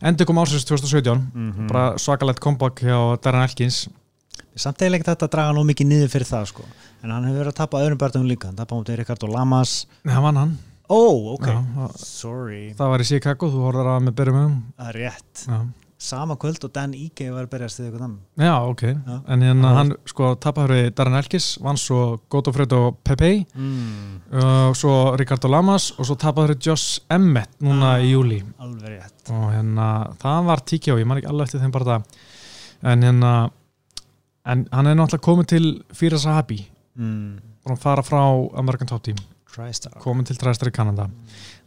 endur kom ásins 2017 Mhm. bara svakalegt comeback hjá Darren Elkins. Samt eiginlega ekki þetta að draga nú mikið niður fyrir það sko. En hann hefur verið að tapa öðrum börnum líka. Hann tapa mútið Ricardo Lamas. Nei, hann vann hann. Ó, oh, ok. Já, Sorry, það var í Chicago, þú horfður að með byrjum um það er rétt. Já. Sama kvöld og Dan Ige var að berjast við eitthvað annan já, ok. Já. en hérna hann sko tapaður við Darren Elkins vann svo Godofredo Pepe mm. og svo Ricardo Lamas og svo tapaður við Josh Emmett núna Ah. í júli Alveg rétt. Og hérna það var TKO, ég man ekki alveg eftir þeim bara það. En hérna en hann er náttúrulega komið til Fira Sahabi. Mm. búin að fara frá American Top Team. Komin til træstar í Kanada.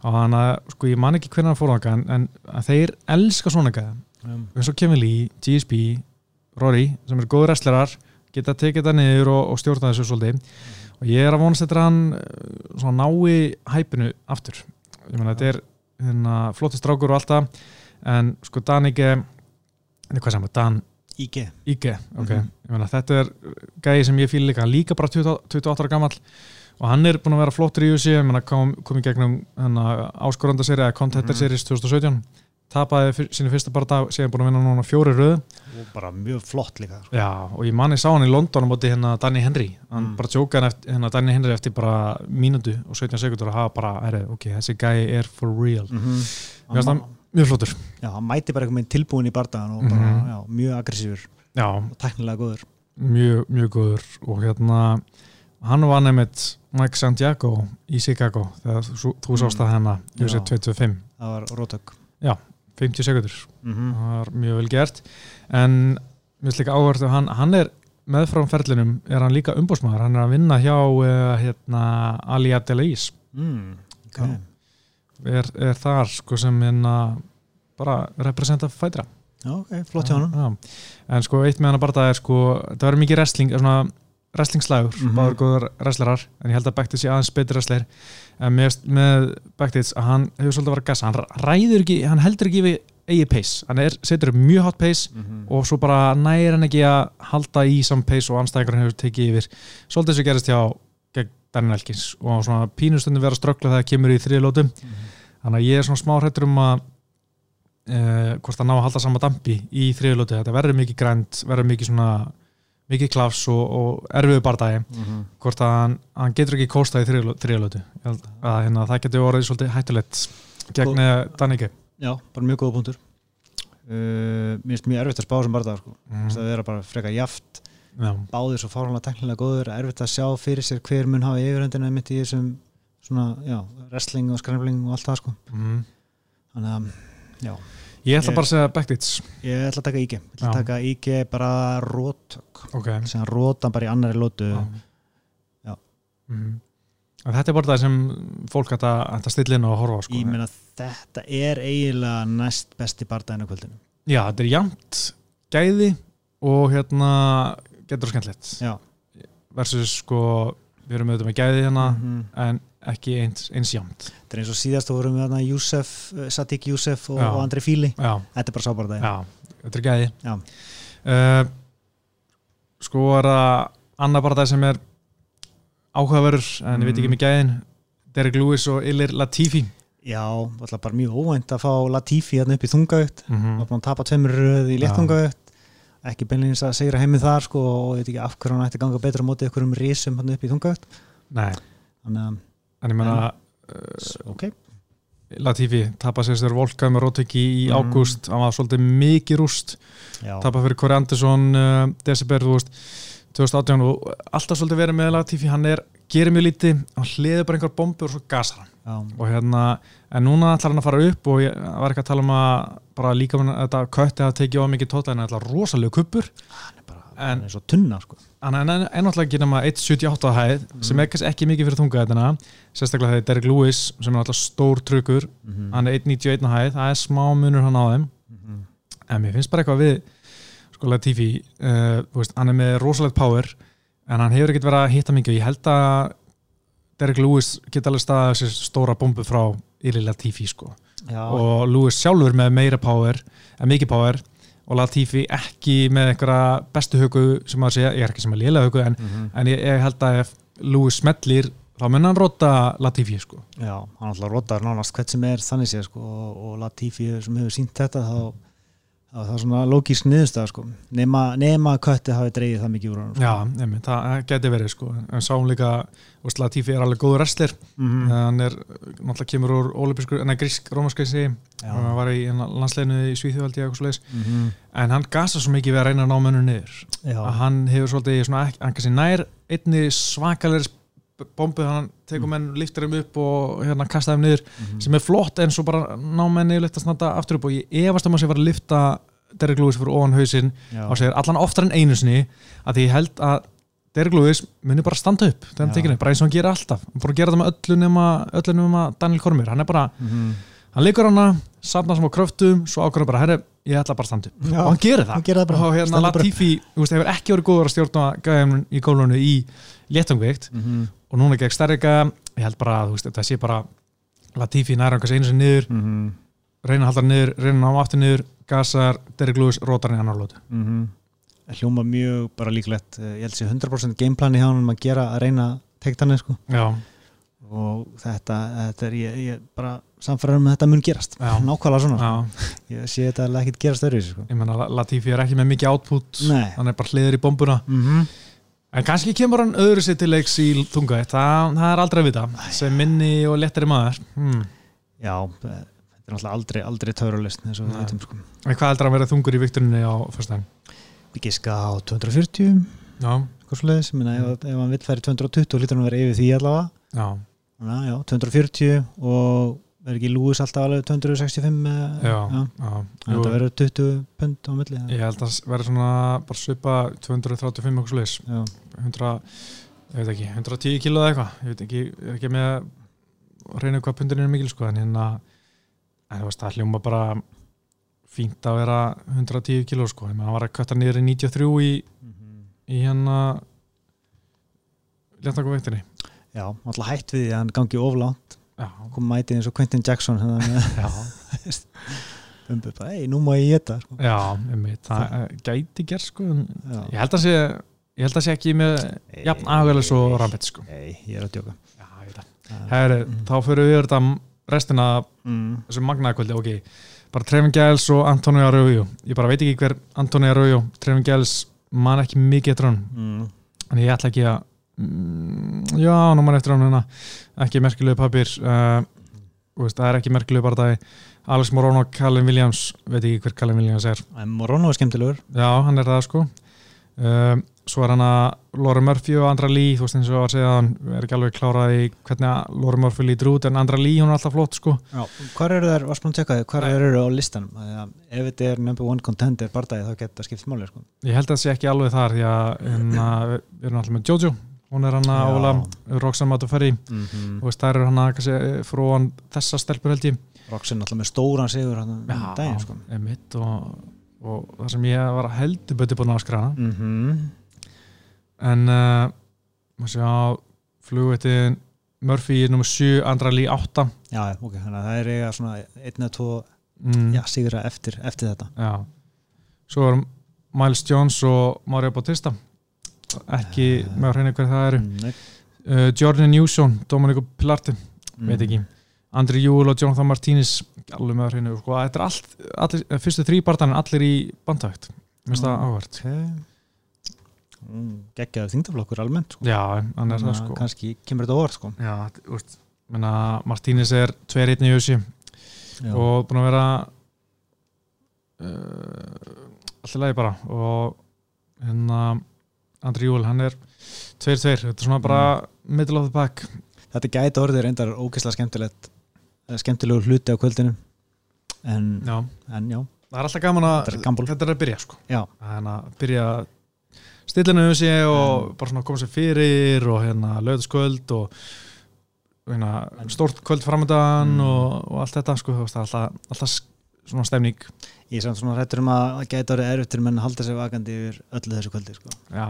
Og hann að, sko ég man ekki hvernig hann fór þangað en, en að þeir elska svona gæða um, og Kevin Lee, GSP Rory, sem eru góður wrestlerar geta tekið þetta niður og, og stjórna þessu svolítið. Og ég er að vonast þetta hann eh, svona nái hæpinu aftur. Ég meina þetta er hérna, flotti strákur og alltaf en sko Dan Ige hvað sem er, Dan Ige. Ige ok, Mhm. ég meina þetta er gæði sem ég fíl líka, líka bara 20, 28 ára gamall. Og hann er búin að vera flottur í meina kom, kom í gegnum áskorandaseri eða contender Mhm. series 2017 tapaði sínu fyrsta bara dag, síðan búin að vinna núna fjóri röð. Og bara mjög flott líka sko. Já, og ég manni sá hann í London á móti hérna Danny Henry, hann Mm. bara tjókaði hérna Danny Henry eftir bara mínútu og 17 sekundur að hafa bara, herri, ok, þessi gæi er for real, mm -hmm. Finnst hann- mjög flottur. Já, hann mæti bara eitthvað með tilbúin í bardagan og bara, Mhm. já, mjög aggressífur Já, og tæknilega góður. Mjög, mjög góður. Og hérna, hann var nefnitt Mike Santiago í Chicago þegar þú, þú sást að hennar Já. UFC 225, það var rótök 50 sekundur mm það var mjög vel gert. En mér finnst líka áhvertu hann, hann er meðfram ferlinum er hann líka umbúsmaður, hann er að vinna hjá uh, hérna, Ali Abdelais mm. okay. er, er þar sko sem hérna bara representa fætra ok, flott hjá hann en sko eitt með hann að bara það er sko það verður mikið wrestling, svona wrestlingslægur, mm Mhm. báður góður wrestlerar en ég held að Bektis sé aðeins betri wrestler. En með, með Bektis að hann hefur svolítið að vera gassa, hann ræður ekki hann heldur ekki við eigi pace. Hann er, setur upp mjög hot pace mm -hmm. og svo bara næri hann ekki að halda í sam pace og anstæðingur hefur tekið yfir. Svolítið sem gerist hjá Darren Elkins. Og svona pínustundin vera ströggla þegar það kemur í þriðlótum þannig að ég er svona smá hrættur um að uh, hvort það ná að halda sama dampi í þriðlótu, þetta verður mikið grænt verður mikið svona mikið klafs og, og erfiðu bardagi. Hvort að hann, hann getur ekki kóstað í þriðlótu að hérna, það getur orðið svolítið hættulegt gegn uh, Daníke Já, bara mjög góða punktur. Uh, Mér finnst mjög erfitt að spá sem bara það sko. mm. það er bara freka jaft. Já, báðir svo fáránlega teknilega góður erfitt að sjá fyrir sér hver mun hafa yfirhendina mitt í þessum svona, já, wrestling og scrambling og allt það sko. Mm. þannig að, já, Ég ætla bara að segja Backdates ég ætla að taka IG ég ætla að taka IG bara rótök Ok sem að róta bara í annari lótu Já. Já. Mhm. En Þetta er bara það sem fólk ætta að stilla inn og horfa á sko. ég meina þetta er eiginlega næst besti bardaginn á kvöldinu Já, þetta er jæmt gæði og hérna getur það skemmtilegt versus sko við erum auðvitað með gæði hérna Mhm. en ekki eins, eins jæmt þetta er eins og síðast þú vorum við þarna Júsef, eh, Sadiq Júsef og, og Andri Fíli. Já, þetta er bara sábardaginn já, þetta er gæði. Uh, Sko er það annar bara það sem er áhugaverður en ég veit ekki Mm. með gæðin. Derek Lewis og Ilir Latifi. Já, alltaf bara mjög óvænt að fá Latifi hérna upp í þungaugt. Mm var búin að tapa tveimur röð í Já. léttungaugt. Ekki beinleins að segra heimið þar sko, og ég veit ekki af hverju hann ætti að ganga betra á móti ykkur um risum hann upp í þungaugt. Nei, þannig en ég meina að, uh, ok, Latifi tapað sér þér volkað með Róteki í Mm. ágúst. Hann var svolítið mikið rúst. Tapað fyrir Corey Anderson uh, December, þú veist 2018 og alltaf svolítið verið með Latifi hann er, gerir mjög lítið, hann hliður bara einhver bombu og svo gasar hann. Já, og hérna, en núna ætlar hann að fara upp og ég var ekki að tala um að bara líka með þetta kötti að tekið á mikið en það er rosalega kuppur hann er bara En- hann er svo tunna sko. Hann er ennáttúrulega ekki nema 1.78 að hæð Mm. sem er kannski ekki mikið fyrir þungaðina sérstaklega þegar Derek Lewis sem er alltaf stór tryggur mm hann er 1.91 að hæð, það er smá munur hann á þeim. En mér finnst bara eitthvað við sko Latifi uh, veist, hann er með rosalegt power en hann hefur ekkert verið að hitta mikið ég held að Derek Lewis geta alveg staðið þessi stóra bombu frá Ili Latifi sko. Já, og Lewis sjálfur með meira power en mikið power og Latifi ekki með einhverja bestu hugu sem að segja, ég er ekki sem að lélega hugu en, Mhm. en ég, ég held að ef Lewis smellir þá mun hann rota Latifi sko já, hann alltaf rotar nánast hvert sem er þannig séð sko, og, og Latifi sem hefur sínt þetta þá þá er það svona lógísk niðurstað sko. nema, kötti hafi dreigið það mikið úr hann sko. Já, nefnir, það geti verið sko en sáum líka, Latifi er alveg góður wrestler Mhm. hann er, náttúrulega kemur úr olympiskur, en að grísk, rómaskæsi hann var í landsleginu í Svíþjóðaldi eitthvað svoleiðis, Mhm. en hann gasa svo mikið við að reyna að ná mönnur niður hann hefur svolítið hann kannski nær einni svakalegri bombu hann tekur Mm. menn, liftir þeim upp og hérna kasta þeim niður, Mhm. sem er flott en svo bara ná menni yfirleitt að snata aftur upp og ég efast um að sé var að lifta Derek Lewis fyrir ofan hausinn já. og segir allan oftar en einu sinni að ég held að Derek Lewis muni bara standa upp þegar hann tekir upp, bara eins og hann gerir alltaf hann búin að gera það með öllu nema, öllu nema Daniel Kormir, hann er bara, Mhm. hann leikur hana safnar sem á kröftum, svo ákvörður bara herri, ég ætla bara að standa upp, Já. og hann gerir það hann gerir það bara og hérna. Latifi, hefur ekki verið góður að stjórna gæðum í gólunum í léttangveikt Mhm. Og núna gegn stærrika ég held bara, veist, þetta sé bara Latifi næra kannski einu sinni niður Mhm. reyna að halda hann niður, reyna að hann aftur niður gasar, Derek Lewis, rótar hann í annar lótu Mhm. hljóma mjög bara líklegt Eh, ég held sér 100% gameplani hjá hann að gera að reyna teikt hann sko. já, og þetta, þetta er ég, ég bara samfæður um að þetta mun gerast Já. nákvæmlega svona, já sko. ég sé þetta ekkit gerast öðru sko. Latifi er ekki með mikið output Nei. hann er bara hliður í bombuna mm en kannski kemur hann öðru sér til leiks í þunga. Það, það er aldrei að vita. Sem minni og lettari maður. Hmm. já, þetta er náttúrulega aldrei, aldrei törulist sko. en hvað heldur hann verið þungur í vikturinni á fyrstæðin? við giska á 240 já, eitthvað svo leiðis, ef, ef hann vill færi 220 lítur hann að vera yfir því allavega. Já, að, já, 240 og verður ekki Lewis alltaf alveg 265 já, eða- já. já. Þannig Jú, að þetta verður 20 pund á milli ég held að verið svona bara svipa 235 okkur sluðis já, 100, ég veit ekki, 110 kíló eða eitthvað. Ég veit ekki, ég er ekki með að reyna hvað pundin er mikil sko en hérna en þú veist, það hljóma bara fínt að vera 110 kíló sko, meina hann var að kötta niður í 93 í, í hérna léttakum veiktinni já alltaf hætt við því að hann gangi oflánt já, kom mætið eins og Quentin Jackson hérna með já, umbu bara, ei, nú má ég geta sko. já einmitt, það eh, gæti gerð sko ég held að sé ég held að sé ekki með jafn agalis og rambett sko. Nei, ég er að djóka. Já, ég veit það. Herri, þá fyrir við þetta restina mm. þessu magnaðakvöldi, ok bara Trevin Giles og Antonio Arroyo. Ég bara veit ekki hver Antonio Arroyo Trevin Giles man ekki mikið hann Mm. en ég ætla ekki að mm, já, nú man eftir hann hérna. Ekki merkilegu papir uh, það er ekki merkilegu bara það Alex Moron og Callum Williams veit ekki hver Callum Williams er. Morono er skemmtilegur. Já, hann er það sko. Um, svo er hann að Laura Murphy og Andra Lee þú veist eins og að segja hann er ekki alveg klárað í hvernig Laura Murphy lítur út en Andra Lee hún er alltaf flott sko. Já, hvar eru þær, varst búin að tjekka þið, hvar eru þær á listanum? Að Ef þetta er number one contender bardagi þá geta skipt máli sko. ég held að það sé ekki alveg þar því að hérna, við erum alltaf með Jojo hún er hann að óla Roxanne Matuferi mm -hmm. og það er hann að kannski, frúan þessa stelpur held ég Roxin alltaf með stóran sigur hann um daginn sko. einmitt og, og það sem ég var heldur betur búin að skræða mm -hmm. en uh, maður sjá flugveitin Murphy er nummer 7, Andra Lee 8 Já, ok, þannig að það er eiga svona einn eða tvo mm, já, sigra eftir, eftir þetta já. svo er Miles Jones og Mario Bautista ekki með að reyna hver það eru. Mm, uh, Jordan Newson, Dominico Pilarte veit ekki, Andri Júl og Jonathan Martínez alveg með að reyna sko, þetta er allt, allir, eh, fyrstu þrý barðanir allir í bandvægt mér finnst það Mm. áhvert Ok. Mm, Geggjaður þingdaflokkur almennt sko. já, hann er það sko. kannski kemur þetta óvart sko. já, úst, menna, Martínez er 2-1 í USA Já. og búin að vera uh, alltaf lagi bara og hérna Andri Júl, hann er 2-2, þetta er svona bara middle of the pack. Þetta gæti orðið reyndar ógeðslega skemmtilegt eh, skemmtilegur hluti á kvöldinu. En já, en já, það er alltaf gaman að Þetta er þetta er að byrja sko. Þannig að byrja stillinu um sig og bara svona koma sér fyrir og hérna löðskvöld og hérna, stórt kvöld framöndan Mm. og, og allt þetta sko, það er alltaf, alltaf svona stemning Ég er samt svona hrættur um að það gæti orðið erfitt til menn að halda sér vakandi yfir öllu þessu kvöldi sko. já,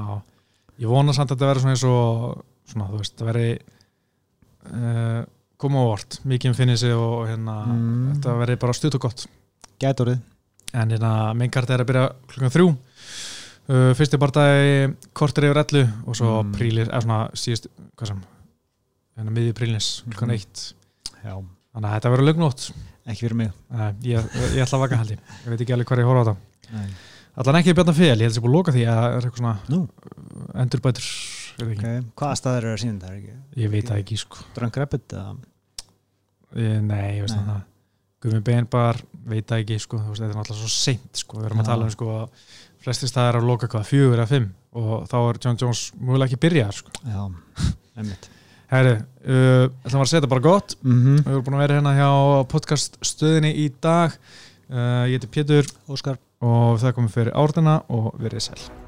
ég vona samt að þetta verði svona eins og svona, þú veist, það verði uh, koma á vort, mikið finnir sig og hérna, Mm. þetta verði bara stutt og gott Gæti orðið en hérna, meinkart er að byrja klukkan þrjú uh, fyrsti barndagi kortir yfir ellu og svo Mm. mm. prílir, eða svona síðust hvað sem, hérna miðið prílnis klukkan Mhm. eitt, Já, þannig að þetta verður lögnótt ekki fyrir mig. Uh, ég, ég ætla að vaka haldi ég. Veit ekki alveg hvað ég horfa á Nei. allan ekki bjarnar fel, ég held að ég búið að loka því að það er eitthvað svona Nú, endurbætur veit ok, ekki. hvaða staðir eru að sína ekki? Ég veit það ekki sko. Ég, nei, ég veist það. Gumi Beinbar, veit það ekki sko, þetta er náttúrulega svo seint sko, við erum að Já. tala um sko að flestir staðar að loka hvað, fjögur eða fimm. Og þá er John Jones mögulega ekki byrjað sko. Já, Herri, uh, ætlum að segja þetta bara gott. Mm Við erum búin að vera hérna hjá podcast stöðinni í dag. Uh, Ég heiti Pétur Óskar. og það komið fyrir árdina og verið sæl